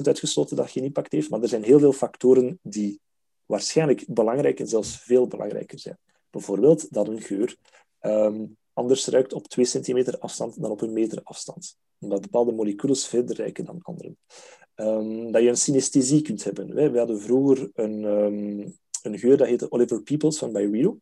100% uitgesloten dat geen impact heeft, maar er zijn heel veel factoren die waarschijnlijk belangrijk en zelfs veel belangrijker zijn. Bijvoorbeeld dat een geur ehm, anders ruikt op 2 centimeter afstand dan op een meter afstand. Omdat bepaalde moleculen verder ruiken dan andere. Ehm, dat je een synesthesie kunt hebben. Wij hadden vroeger een, ehm, een geur dat heette Oliver Peoples van Byredo.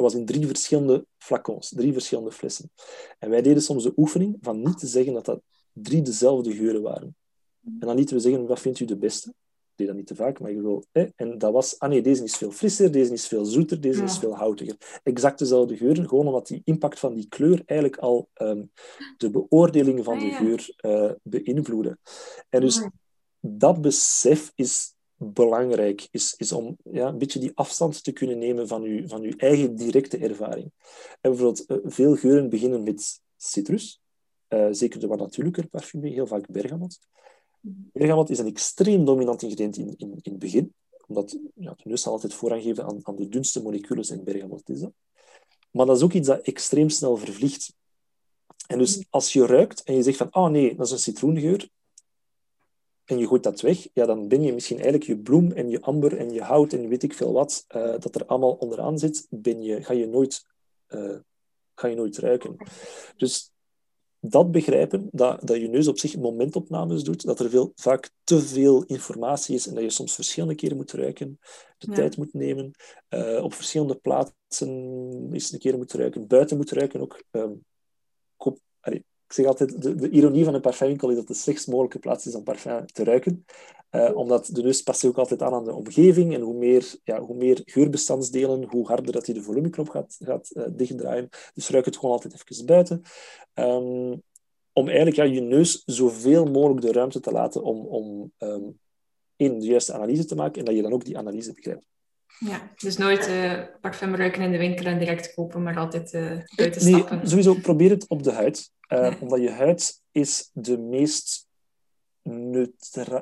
Dat was in drie verschillende flacons, drie verschillende flessen. En wij deden soms de oefening van niet te zeggen dat dat drie dezelfde geuren waren. En dan lieten we zeggen, wat vindt u de beste? Ik deed dat niet te vaak, maar ik wil... Eh, en dat was, ah nee, deze is veel frisser, deze is veel zoeter, deze is veel houtiger. Exact dezelfde geuren, gewoon omdat die impact van die kleur eigenlijk al ehm, de beoordeling van de geur eh beïnvloedde. En dus dat besef is belangrijk, is, is om ja, een beetje die afstand te kunnen nemen van je, van uw eigen directe ervaring. En bijvoorbeeld, eh, veel geuren beginnen met citrus, eh, zeker de wat natuurlijker parfum, heel vaak bergamot. Bergamot is een extreem dominant ingrediënt in, in, in het begin, omdat ja, de neus zal altijd voorrang geven aan, aan de dunste moleculen en bergamot is dat. Maar dat is ook iets dat extreem snel vervliegt. En dus als je ruikt en je zegt van, oh nee, dat is een citroengeur, en je gooit dat weg, ja, dan ben je misschien eigenlijk je bloem en je amber en je hout en weet ik veel wat, eh, dat er allemaal onderaan zit, ben je, ga, je nooit, eh, ga je nooit ruiken. Dus dat begrijpen, dat, dat je neus op zich momentopnames doet, dat er veel, vaak te veel informatie is en dat je soms verschillende keren moet ruiken, de Ja. tijd moet nemen, eh, op verschillende plaatsen eens een keer moet ruiken, buiten moet ruiken ook. Ehm, koop, ik zeg altijd, de, de ironie van een parfumwinkel is dat de slechtst mogelijke plaats is om parfum te ruiken. Eh, omdat de neus past ook altijd aan aan de omgeving. En hoe meer, ja, hoe meer geurbestandsdelen, hoe harder dat hij de volumeknop gaat, gaat eh, dichtdraaien. Dus ruik het gewoon altijd even buiten. Ehm, om eigenlijk ja, je neus zoveel mogelijk de ruimte te laten om, om één, de juiste analyse te maken en dat je dan ook die analyse begrijpt. Ja, dus nooit eh parfum ruiken in de winkel en direct kopen, maar altijd eh, buiten Nee, stappen. sowieso probeer het op de huid. Eh. Omdat je huid is de meest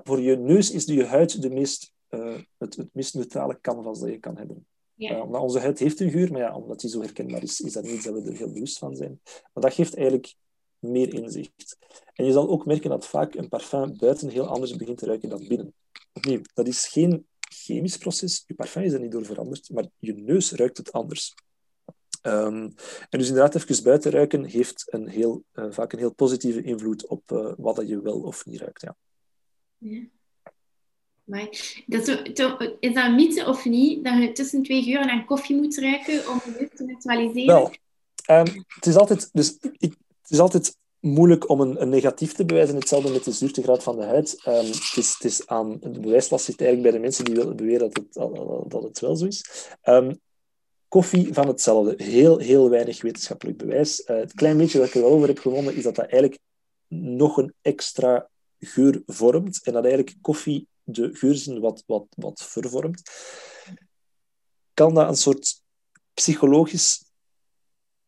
Voor je neus is je huid de meest, eh, het, het meest neutrale canvas dat je kan hebben. Ja. Eh, omdat onze huid heeft een geur, maar ja, omdat die zo herkenbaar is, is dat niet dat we er heel bewust van zijn. Maar dat geeft eigenlijk meer inzicht. En je zal ook merken dat vaak een parfum buiten heel anders begint te ruiken dan binnen. Opnieuw, dat is geen chemisch proces. Je parfum is er niet door veranderd, maar je neus ruikt het anders. Ehm, en dus inderdaad, even buiten ruiken heeft een heel, uh, vaak een heel positieve invloed op uh, wat dat je wel of niet ruikt. Ja. ja. Maar dat is, is dat een mythe of niet, dat je tussen twee geuren naar koffie moet ruiken om je te neutraliseren? Wel, um, het, is altijd, dus, ik, het is altijd moeilijk om een, een, negatief te bewijzen. Hetzelfde met de zuurtegraad van de huid. Um, het, is, het is aan de bewijslast zit eigenlijk bij de mensen die willen beweren dat het, dat het wel zo is. Um, koffie van hetzelfde. Heel, heel weinig wetenschappelijk bewijs. Uh, het klein beetje dat ik er wel over heb gevonden, is dat dat eigenlijk nog een extra geur vormt. En dat eigenlijk koffie de geurzin wat, wat, wat vervormt. Kan dat een soort psychologisch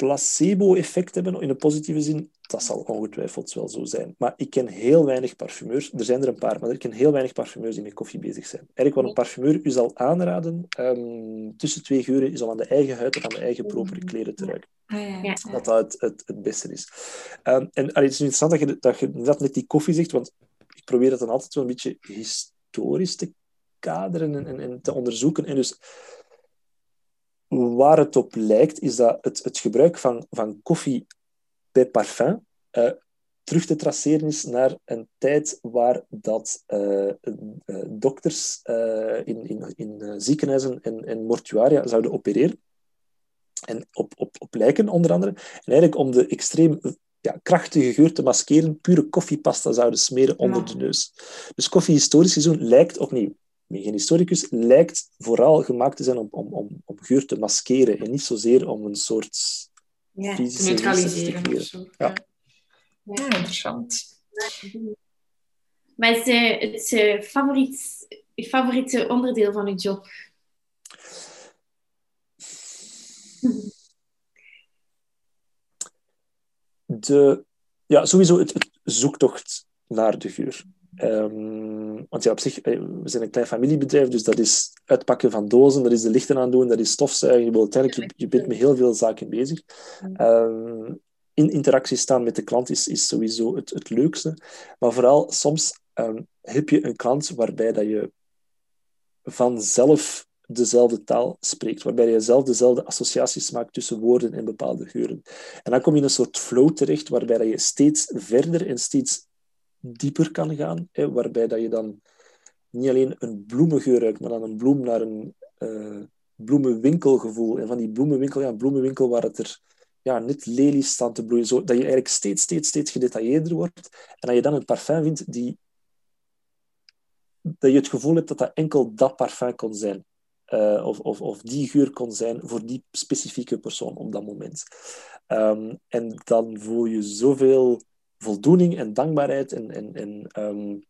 placebo-effect hebben in een positieve zin? Dat zal ongetwijfeld wel zo zijn. Maar ik ken heel weinig parfumeurs. Er zijn er een paar, maar ik ken heel weinig parfumeurs die met koffie bezig zijn. Eigenlijk wat een parfumeur u zal aanraden, um, tussen twee geuren, is om aan de eigen huid of aan de eigen propere kleren te ruiken. Ja. Dat dat het, het, het beste is. Um, en allee, het is interessant dat je, dat je dat met die koffie zegt, want ik probeer dat dan altijd wel een beetje historisch te kaderen en, en, en te onderzoeken. En dus waar het op lijkt, is dat het, het gebruik van, van koffie bij parfum uh, terug te traceren is naar een tijd waar dat uh, uh, dokters in, in, in ziekenhuizen en, en mortuaria zouden opereren. En op, op, op lijken, onder andere. En eigenlijk om de extreem ja, krachtige geur te maskeren, pure koffiepasta zouden smeren onder de neus. Dus koffie historisch gezien lijkt opnieuw ben geen historicus, lijkt vooral gemaakt te zijn om, om, om, om geur te maskeren en niet zozeer om een soort ja, te neutraliseren of zo. Ja. ja. interessant. Wat is uh, het uh, favoriet, je favoriete onderdeel van je job? De, ja, sowieso het, het zoektocht naar de geur. Um, want ja, op zich, eh, we zijn een klein familiebedrijf, dus dat is uitpakken van dozen, dat is de lichten aandoen, dat is stofzuigen. Je, je, je bent met heel veel zaken bezig. Um, in interactie staan met de klant is, is sowieso het, het leukste. Maar vooral, soms um, heb je een klant waarbij dat je vanzelf dezelfde taal spreekt, waarbij je zelf dezelfde associaties maakt tussen woorden en bepaalde geuren. En dan kom je in een soort flow terecht, waarbij dat je steeds verder en steeds dieper kan gaan, hè, waarbij dat je dan niet alleen een bloemengeur ruikt, maar dan een bloem naar een uh, bloemenwinkelgevoel. En van die bloemenwinkel, ja, bloemenwinkel waar het er ja, net lelies staan te bloeien, zo, dat je eigenlijk steeds, steeds, steeds gedetailleerder wordt. En dat je dan een parfum vindt die... Dat je het gevoel hebt dat dat enkel dat parfum kon zijn. Uh, of, of, of die geur kon zijn voor die specifieke persoon op dat moment. Um, en dan voel je zoveel voldoening en dankbaarheid. En, en, en um,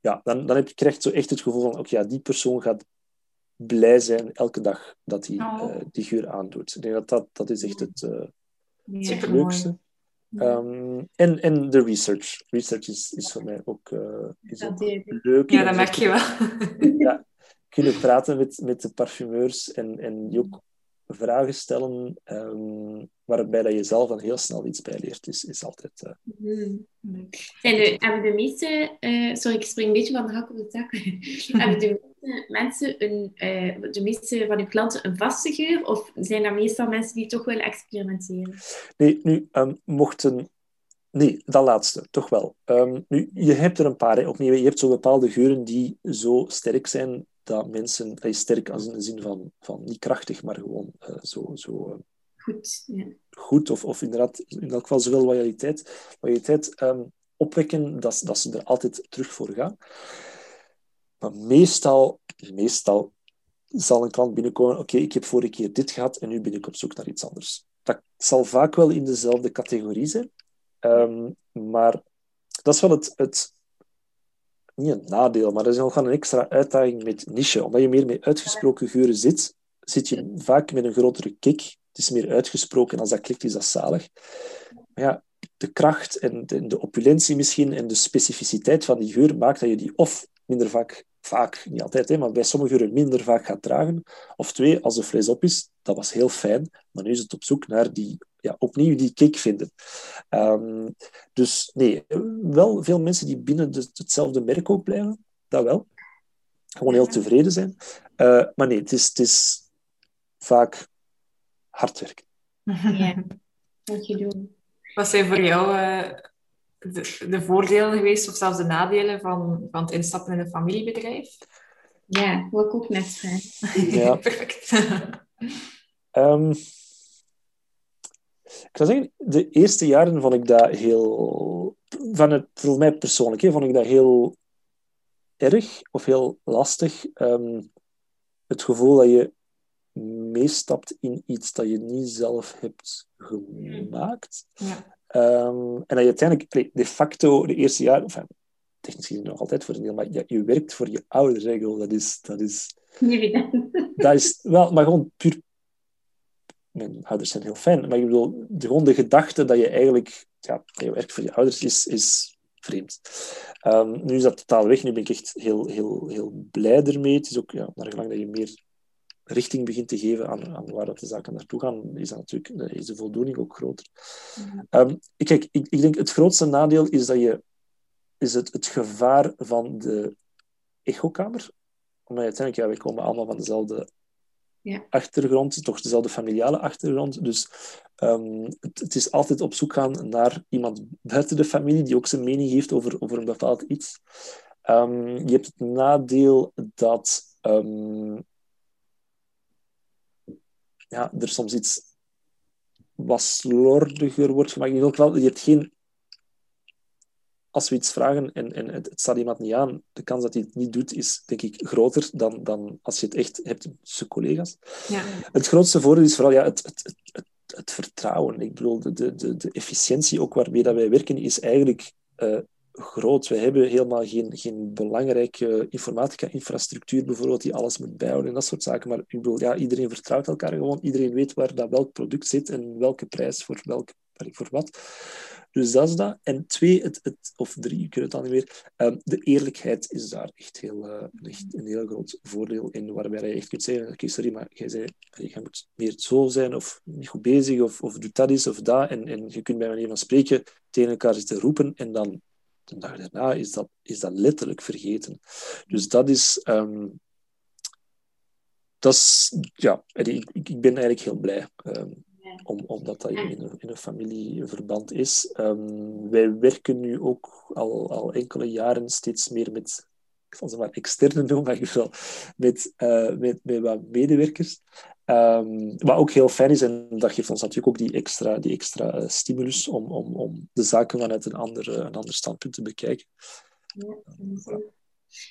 ja, dan, dan heb je, krijg je zo echt het gevoel van, oké, ja, die persoon gaat blij zijn elke dag dat hij oh. uh, die geur aandoet. Ik denk dat dat, dat is echt het, uh, ja. het leukste. Um, en, en de research. Research is, is voor mij ook, uh, is ook leuk. Ja, dat merk je wel. ja, kunnen praten met, met de parfumeurs en, en die ook vragen stellen um, waarbij dat je zelf dan heel snel iets bij leert, is, is altijd... Uh... Mm. Zijn de, hebben de meeste... Uh, sorry, ik spring een beetje van de hak op de tak. hebben de meeste mensen, een, uh, de meeste van uw klanten een vaste geur? Of zijn dat meestal mensen die toch willen experimenteren? Nee, nu, um, mochten... Nee, dat laatste, toch wel. Um, nu, je hebt er een paar. Hè. Opnieuw, je hebt zo bepaalde geuren die zo sterk zijn dat mensen, is sterk als in de zin van, van niet krachtig, maar gewoon uh, zo, zo uh, goed, ja. goed of, of inderdaad in elk geval zowel loyaliteit, loyaliteit um, opwekken, dat, dat ze er altijd terug voor gaan. Maar meestal, meestal zal een klant binnenkomen, oké, okay, ik heb vorige keer dit gehad en nu ben ik op zoek naar iets anders. Dat zal vaak wel in dezelfde categorie zijn, um, maar dat is wel het, het niet een nadeel, maar er is nog een extra uitdaging met niche. Omdat je meer met uitgesproken geuren zit, zit je vaak met een grotere kick. Het is meer uitgesproken. En als dat klikt, is dat zalig. Maar ja, de kracht en de, de opulentie misschien en de specificiteit van die geur maakt dat je die of minder vaak, vaak niet altijd, hè, maar bij sommige geuren minder vaak gaat dragen. Of twee, als de fles op is, dat was heel fijn, maar nu is het op zoek naar die ja, opnieuw die kick vinden. Um, dus nee, wel veel mensen die binnen de, hetzelfde merk ook blijven, dat wel. Gewoon heel tevreden zijn. Uh, maar nee, het is, het is vaak hard werken. Ja, moet je doen. Wat zijn voor jou eh, de, de voordelen geweest, of zelfs de nadelen van, van het instappen in een familiebedrijf? Ja, wil ik ook net. Ja. Perfect. Ehm, ik zou zeggen, de eerste jaren vond ik dat heel... Van het, voor mij persoonlijk, hè, vond ik dat heel erg of heel lastig. Ehm, het gevoel dat je meestapt in iets dat je niet zelf hebt gemaakt. Ja. Ehm, en dat je uiteindelijk de facto de eerste jaar, enfin, technisch gezien nog altijd voor een deel, maar je, je werkt voor je ouders. hè, gewoon. Dat is, dat is, dat is wel, maar gewoon puur. Mijn ouders zijn heel fijn, maar ik bedoel, de, gewoon de gedachte dat je eigenlijk ja, je werkt voor je ouders is, is vreemd. Ehm, nu is dat totaal weg. Nu ben ik echt heel, heel, heel blij ermee. Het is ook, ja, naar gelang dat je meer richting begint te geven aan, aan waar dat de zaken naartoe gaan, is, dat natuurlijk, is de voldoening ook groter. Ik- kijk, ik, ik denk het grootste nadeel is, dat je, is het, het gevaar van de echokamer. Omdat je uiteindelijk, ja, we komen allemaal van dezelfde Ja. achtergrond, toch dezelfde familiale achtergrond. Dus ehm, het, het is altijd op zoek gaan naar iemand buiten de familie die ook zijn mening heeft over, over een bepaald iets. Ehm, je hebt het nadeel dat ehm, ja, er soms iets wat slordiger wordt gemaakt. Je hebt geen... Als we iets vragen en, en het, het staat iemand niet aan, de kans dat hij het niet doet is, denk ik, groter dan, dan als je het echt hebt tussen collega's. Ja. Het grootste voordeel is vooral ja, het, het, het, het, vertrouwen. Ik bedoel, de, de, de, de efficiëntie ook waarmee dat wij werken is eigenlijk eh, groot. We hebben helemaal geen, geen belangrijke informatica-infrastructuur bijvoorbeeld die alles moet bijhouden en dat soort zaken. Maar ik bedoel, ja, iedereen vertrouwt elkaar gewoon. Iedereen weet waar dat welk product zit en welke prijs voor, welk, voor wat. Dus dat is dat. En twee, het, het, of drie, ik weet het al niet meer. ehm, de eerlijkheid is daar echt, heel, eh, echt een heel groot voordeel in, waarbij je echt kunt zeggen, oké, sorry, maar jij, moet meer zo zijn, of niet goed bezig, of, of doe dat eens, of dat. En, en je kunt bij manier van spreken tegen elkaar zitten roepen, en dan de dag daarna is dat, is dat letterlijk vergeten. Dus dat is... ehm, dat is, ja, ik ik ben eigenlijk heel blij ehm, om, omdat dat in een, in een familieverband is. Ehm, wij werken nu ook al, al enkele jaren steeds meer met, ik zal ze maar externe noemen, maar in ieder geval met, eh, met, met wat medewerkers. Ehm, wat ook heel fijn is, en dat geeft ons natuurlijk ook die extra, die extra eh, stimulus om, om, om de zaken vanuit een ander, een ander standpunt te bekijken.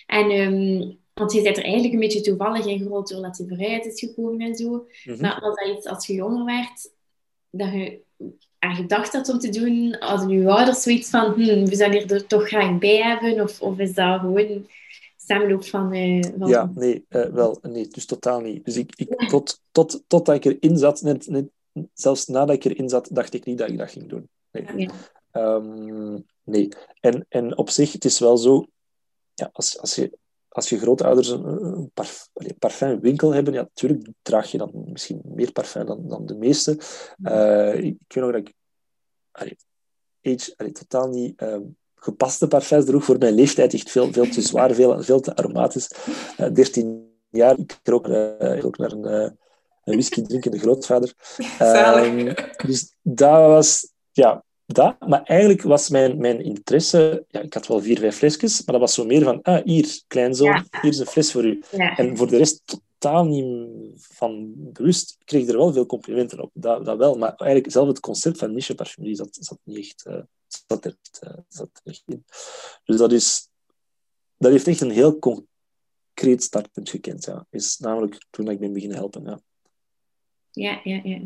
En, ehm, want je bent er eigenlijk een beetje toevallig in gerold doordat je vooruit is gekomen en zo. Mhm. Maar was dat iets als je jonger werd, dat je aan gedacht had om te doen? Hadden je ouders zoiets van, hm, we zouden hier er toch graag bij hebben? Of, of is dat gewoon samenloop van... eh, van Ja, nee, eh, wel, nee, dus totaal niet. Dus ik, ik, tot, tot, totdat ik erin zat, net, net, zelfs nadat ik erin zat, dacht ik niet dat ik dat ging doen. Nee. Ja. Ehm, nee. En, en op zich, het is wel zo, ja, als, als, je, als je grootouders een, parfumwinkel hebben, ja, natuurlijk draag je dan misschien meer parfum dan, dan de meeste. Eh, ik, weet nog dat ik allee, age, allee, totaal niet ehm, gepaste parfums droeg voor mijn leeftijd. Echt veel, veel te zwaar, veel, veel te aromatisch. Eh 13 jaar, ik rook, eh, ik rook naar een, een whisky drinkende grootvader. Ehm, dus dat was, ja, dat. Maar eigenlijk was mijn, mijn interesse, ja, ik had wel vier, vijf flesjes, maar dat was zo meer van, ah, hier, kleinzoon, Ja. hier is een fles voor u. Ja. En voor de rest totaal niet van bewust. Ik kreeg er wel veel complimenten op, dat, dat wel. Maar eigenlijk zelf het concept van niche parfumerie zat, zat niet echt, eh, zat er, eh, zat er echt in. Dus dat is, dat heeft echt een heel concreet startpunt gekend. Ja. Is namelijk toen ik ben beginnen helpen. Ja. Ja, ja, ja.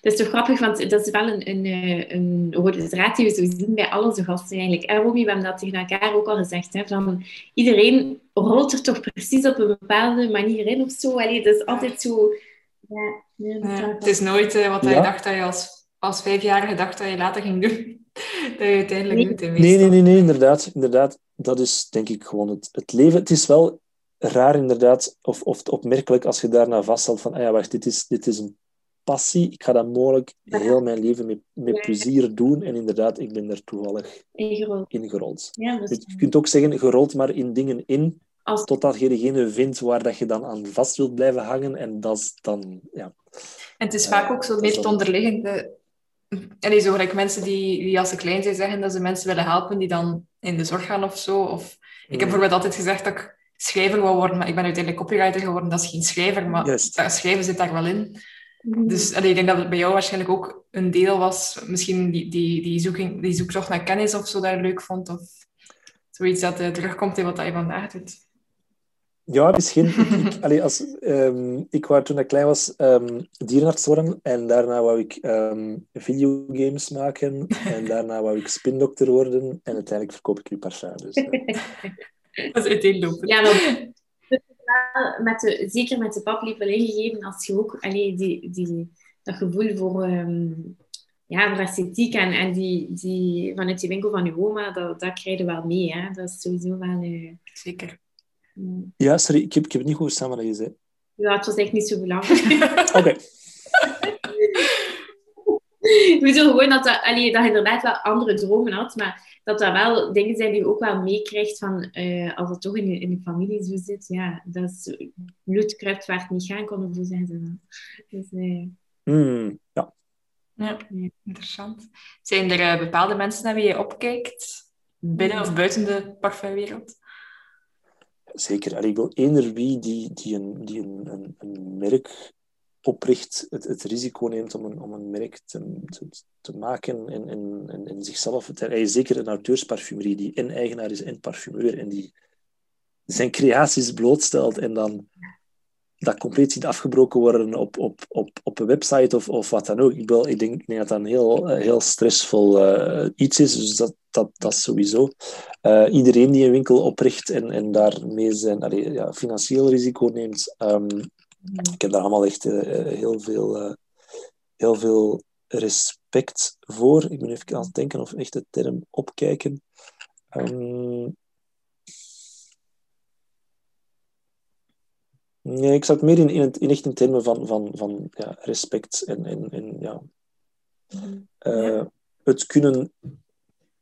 Dat is toch grappig, want dat is wel een, een, eh, een rode draad die we zo zien bij al onze gasten eigenlijk. En Robbie, we hebben dat tegen elkaar ook al gezegd. Hè, van iedereen rolt er toch precies op een bepaalde manier in of zo. Allee, dat is altijd zo... Ja, ja, Ja, het is nooit eh, wat dat je Ja. dacht dat je als, als vijfjarige dacht dat je later ging doen. dat je uiteindelijk Nee. doet. Nee, nee, nee, nee, inderdaad. inderdaad. Dat is denk ik gewoon het, het leven. Het is wel raar, inderdaad, of, of opmerkelijk als je daarna vasthoudt van, ah ja, wacht, dit is, dit is een passie. Ik ga dat mogelijk heel mijn leven met, met plezier doen. En inderdaad, ik ben er toevallig ingerold. ingerold. Ja, is Je kunt ook zeggen, je rolt maar in dingen in, als totdat je degene vindt waar dat je dan aan vast wilt blijven hangen. En dat is dan, ja, En het is vaak ook zo meer het onderliggende... En zo gelijk mensen die, die als ze klein zijn zeggen dat ze mensen willen helpen die dan in de zorg gaan of zo. Of... Ik heb bijvoorbeeld altijd gezegd dat ik schrijver wou worden, maar ik ben uiteindelijk copywriter geworden. Dat is geen schrijver, maar schrijven zit daar wel in. Dus allee, ik denk dat het bij jou waarschijnlijk ook een deel was, misschien die, die, die, zoeking, die zoektocht naar kennis of zo dat je leuk vond, of zoiets dat eh, terugkomt in wat je vandaag doet. Ja, misschien. ik, allee, als, ehm, ik wou toen ik klein was ehm, dierenarts worden en daarna wou ik ehm, videogames maken en daarna wou ik spindokter worden en uiteindelijk verkoop ik nu parfum. Dus, eh, Dat is uiteenlopend. Ja, wel met de, zeker met de paplepel ingegeven als je ook allee, die, die, dat gevoel voor, ehm, ja, voor esthetiek en, en die, die, vanuit die winkel van je oma, dat, dat krijg je wel mee. Hè? Dat is sowieso wel... eh, Zeker. mm. ja, sorry, ik heb, ik heb het niet goed verstaan wat je zei. ja, het was echt niet zo belangrijk. Oké, Ik bedoel gewoon dat, dat, allee, dat je inderdaad wel andere dromen had, maar dat dat wel dingen zijn die je ook wel meekrijgt van eh, als het toch in je, in je familie zo zit. Ja, dat is bloed kruipt waar het niet gaan kon, of zo zeggen ze dan. Dus, eh, Hmm, ja. Ja, interessant. Zijn er eh, bepaalde mensen naar wie je opkijkt, binnen of buiten de parfumwereld? Zeker. Allee, ik wil eender wie die, die, een, die een, een, een merk opricht, het, risico neemt om een, om een merk te, te, te maken en, en, en, zichzelf... Hij is zeker een auteursparfumerie die en eigenaar is en parfumeur en die zijn creaties blootstelt en dan dat compleet ziet afgebroken worden op, op, op, op een website of, of wat dan ook. Ik, wil, ik, denk, dat dat een heel, eh, heel stressvol eh, iets is, dus dat, dat, dat sowieso. Eh, iedereen die een winkel opricht en, en daarmee zijn ja, financieel risico neemt, ehm, ik heb daar allemaal echt eh, heel, veel, eh, heel veel respect voor. Ik ben even aan het denken of echt de term opkijken. Ehm, nee, ik zat meer in, in, het, in echt in termen van, van, van ja, respect en, en, en ja, eh, Ja. het kunnen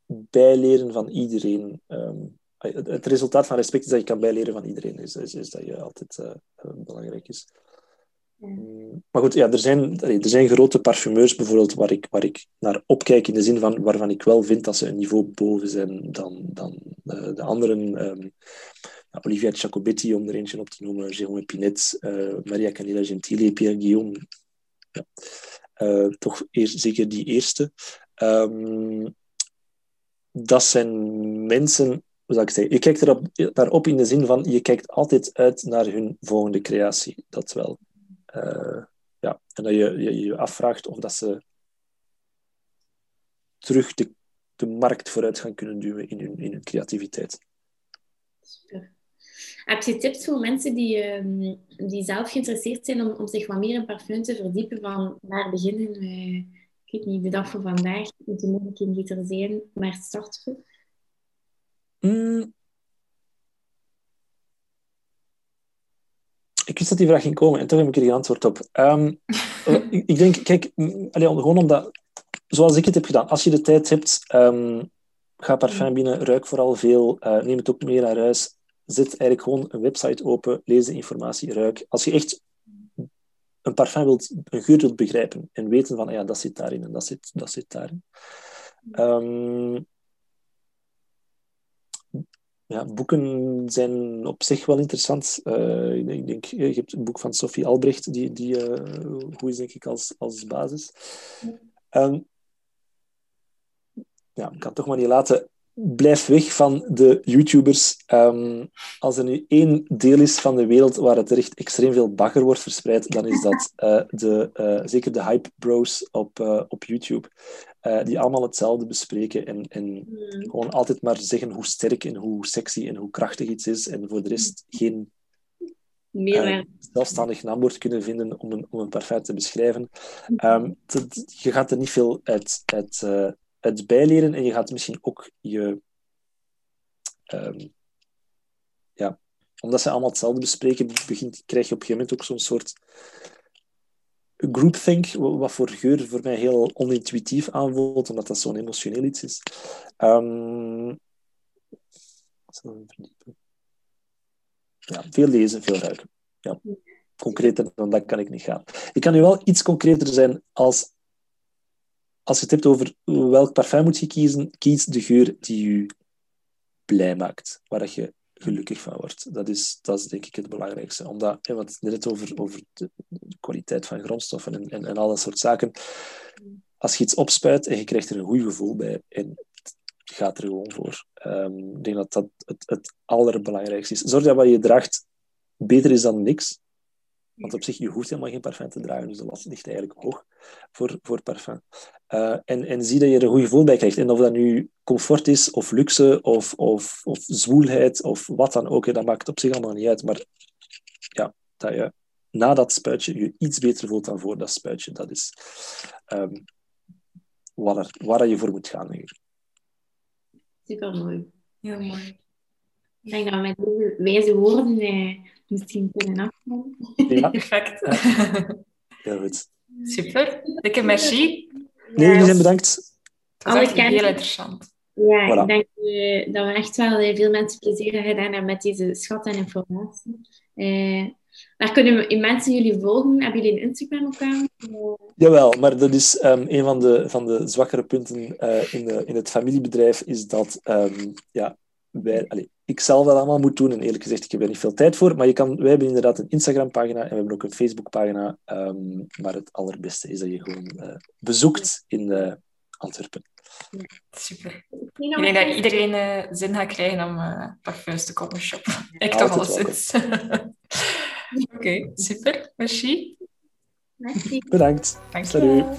bijleren van iedereen. Ehm, het, resultaat van respect is dat je kan bijleren van iedereen. Is, is, is dat je altijd eh, eh, belangrijk is. Ja. Mm, Maar goed, ja, er, zijn, er zijn grote parfumeurs bijvoorbeeld waar ik, waar ik naar opkijk in de zin van waarvan ik wel vind dat ze een niveau boven zijn dan, dan eh, de anderen. Ja, Olivia Giacobetti, om er eentje op te noemen, Jérôme Pinet, Maria Canella Gentili, Pierre Guillaume. Ja. Toch eerst, zeker die eerste. Ehm, dat zijn mensen, zou ik zeggen, je kijkt erop, daarop in de zin van je kijkt altijd uit naar hun volgende creatie. Dat wel. Eh, ja. En dat je, je afvraagt of dat ze terug de, de markt vooruit gaan kunnen duwen in hun, in hun creativiteit. Super. Heb je tips voor mensen die, ehm, die zelf geïnteresseerd zijn om, om zich wat meer in parfum te verdiepen? Van waar beginnen we? Ik weet niet, de dag van vandaag de mogelijkheden die er zijn, maar starten. Mm. Ik wist dat die vraag ging komen en toch heb ik er geen antwoord op. Ehm, eh, ik, ik denk, kijk, allee, gewoon omdat, zoals ik het heb gedaan, als je de tijd hebt, ehm, ga parfum binnen, ruik vooral veel, eh, neem het ook mee naar huis, zet eigenlijk gewoon een website open, lees de informatie, ruik. Als je echt een parfum wilt, een geur wilt begrijpen en weten van, ah ja, dat zit daarin en dat zit, dat zit daarin. Ehm, ja, boeken zijn op zich wel interessant. Eh, ik denk- denk, je hebt een boek van Sophie Albrecht, die, die eh, goed is, denk ik, als, als basis. Ehm, ja, ik kan het toch maar niet laten. Blijf weg van de YouTubers. Ehm, als er nu één deel is van de wereld waar het echt extreem veel bagger wordt verspreid, dan is dat eh, de, eh, zeker de hype bros op, eh, op YouTube. Eh, die allemaal hetzelfde bespreken en, en Hmm. gewoon altijd maar zeggen hoe sterk en hoe sexy en hoe krachtig iets is en voor de rest geen Meerwaarde. eh, zelfstandig naamwoord kunnen vinden om een, om een parfum te beschrijven. Ehm, het- je gaat er niet veel uit, uit, eh, uit bijleren en je gaat misschien ook je... ehm, ja, omdat ze allemaal hetzelfde bespreken, begint, krijg je op een gegeven moment ook zo'n soort groupthink, wa- wat voor geur voor mij heel onintuïtief aanvoelt, omdat dat zo'n emotioneel iets is. Verdiepen? Ja, veel lezen, veel ruiken. Ja. concreter dan dat kan ik niet gaan. Ik kan nu wel iets concreter zijn als, als je het hebt over welk parfum moet je kiezen. Kies de geur die je blij maakt, waar je gelukkig van wordt. Dat is, dat is denk ik het belangrijkste. Omdat, hè, want net over, over de, kwaliteit van grondstoffen en, en, al dat soort zaken. Als je iets opspuit en je krijgt er een goed gevoel bij en je gaat er gewoon voor. Um, ik denk dat dat het, het allerbelangrijkste is. Zorg dat wat je draagt beter is dan niks. Want op zich, je hoeft helemaal geen parfum te dragen, dus de last ligt eigenlijk hoog voor, voor parfum. Uh, en, en zie dat je er een goed gevoel bij krijgt. En of dat nu comfort is, of luxe, of, of, of zwoelheid, of wat dan ook, dat maakt op zich allemaal niet uit. Maar ja, dat je na dat spuitje je iets beter voelt dan voor dat spuitje, dat is um, waar, er, waar je voor moet gaan. Ik. Super mooi. Heel mooi. Ik denk dat we met deze wijze woorden eh, misschien kunnen afronden. Ja, Perfect. heel goed. Super. Dikke merci. Nee, jullie zijn bedankt. Alle echt heel interessant. Ja, Voilà. ik denk eh, dat we echt wel eh, veel mensen plezier hebben gedaan hebben met deze schat en informatie. Eh, waar kunnen we- mensen jullie volgen? Hebben jullie een Instagram-account? Jawel, maar dat is ehm, een van de, van de zwakkere punten eh, in, de, in het familiebedrijf, is dat ehm, ja, wij, allee, ik zelf dat allemaal moet doen en eerlijk gezegd, ik heb er niet veel tijd voor, maar je kan, wij hebben inderdaad een Instagram-pagina en we hebben ook een Facebook-pagina, ehm, maar het allerbeste is dat je gewoon eh, bezoekt in eh, Antwerpen. Super. Ik denk dat een- iedereen eh, zin gaat krijgen om eh parfums te komen shoppen. Ik Altijd toch alleszins. Oké, super. Merci. Merci. Bedankt. Dank je Salut. wel.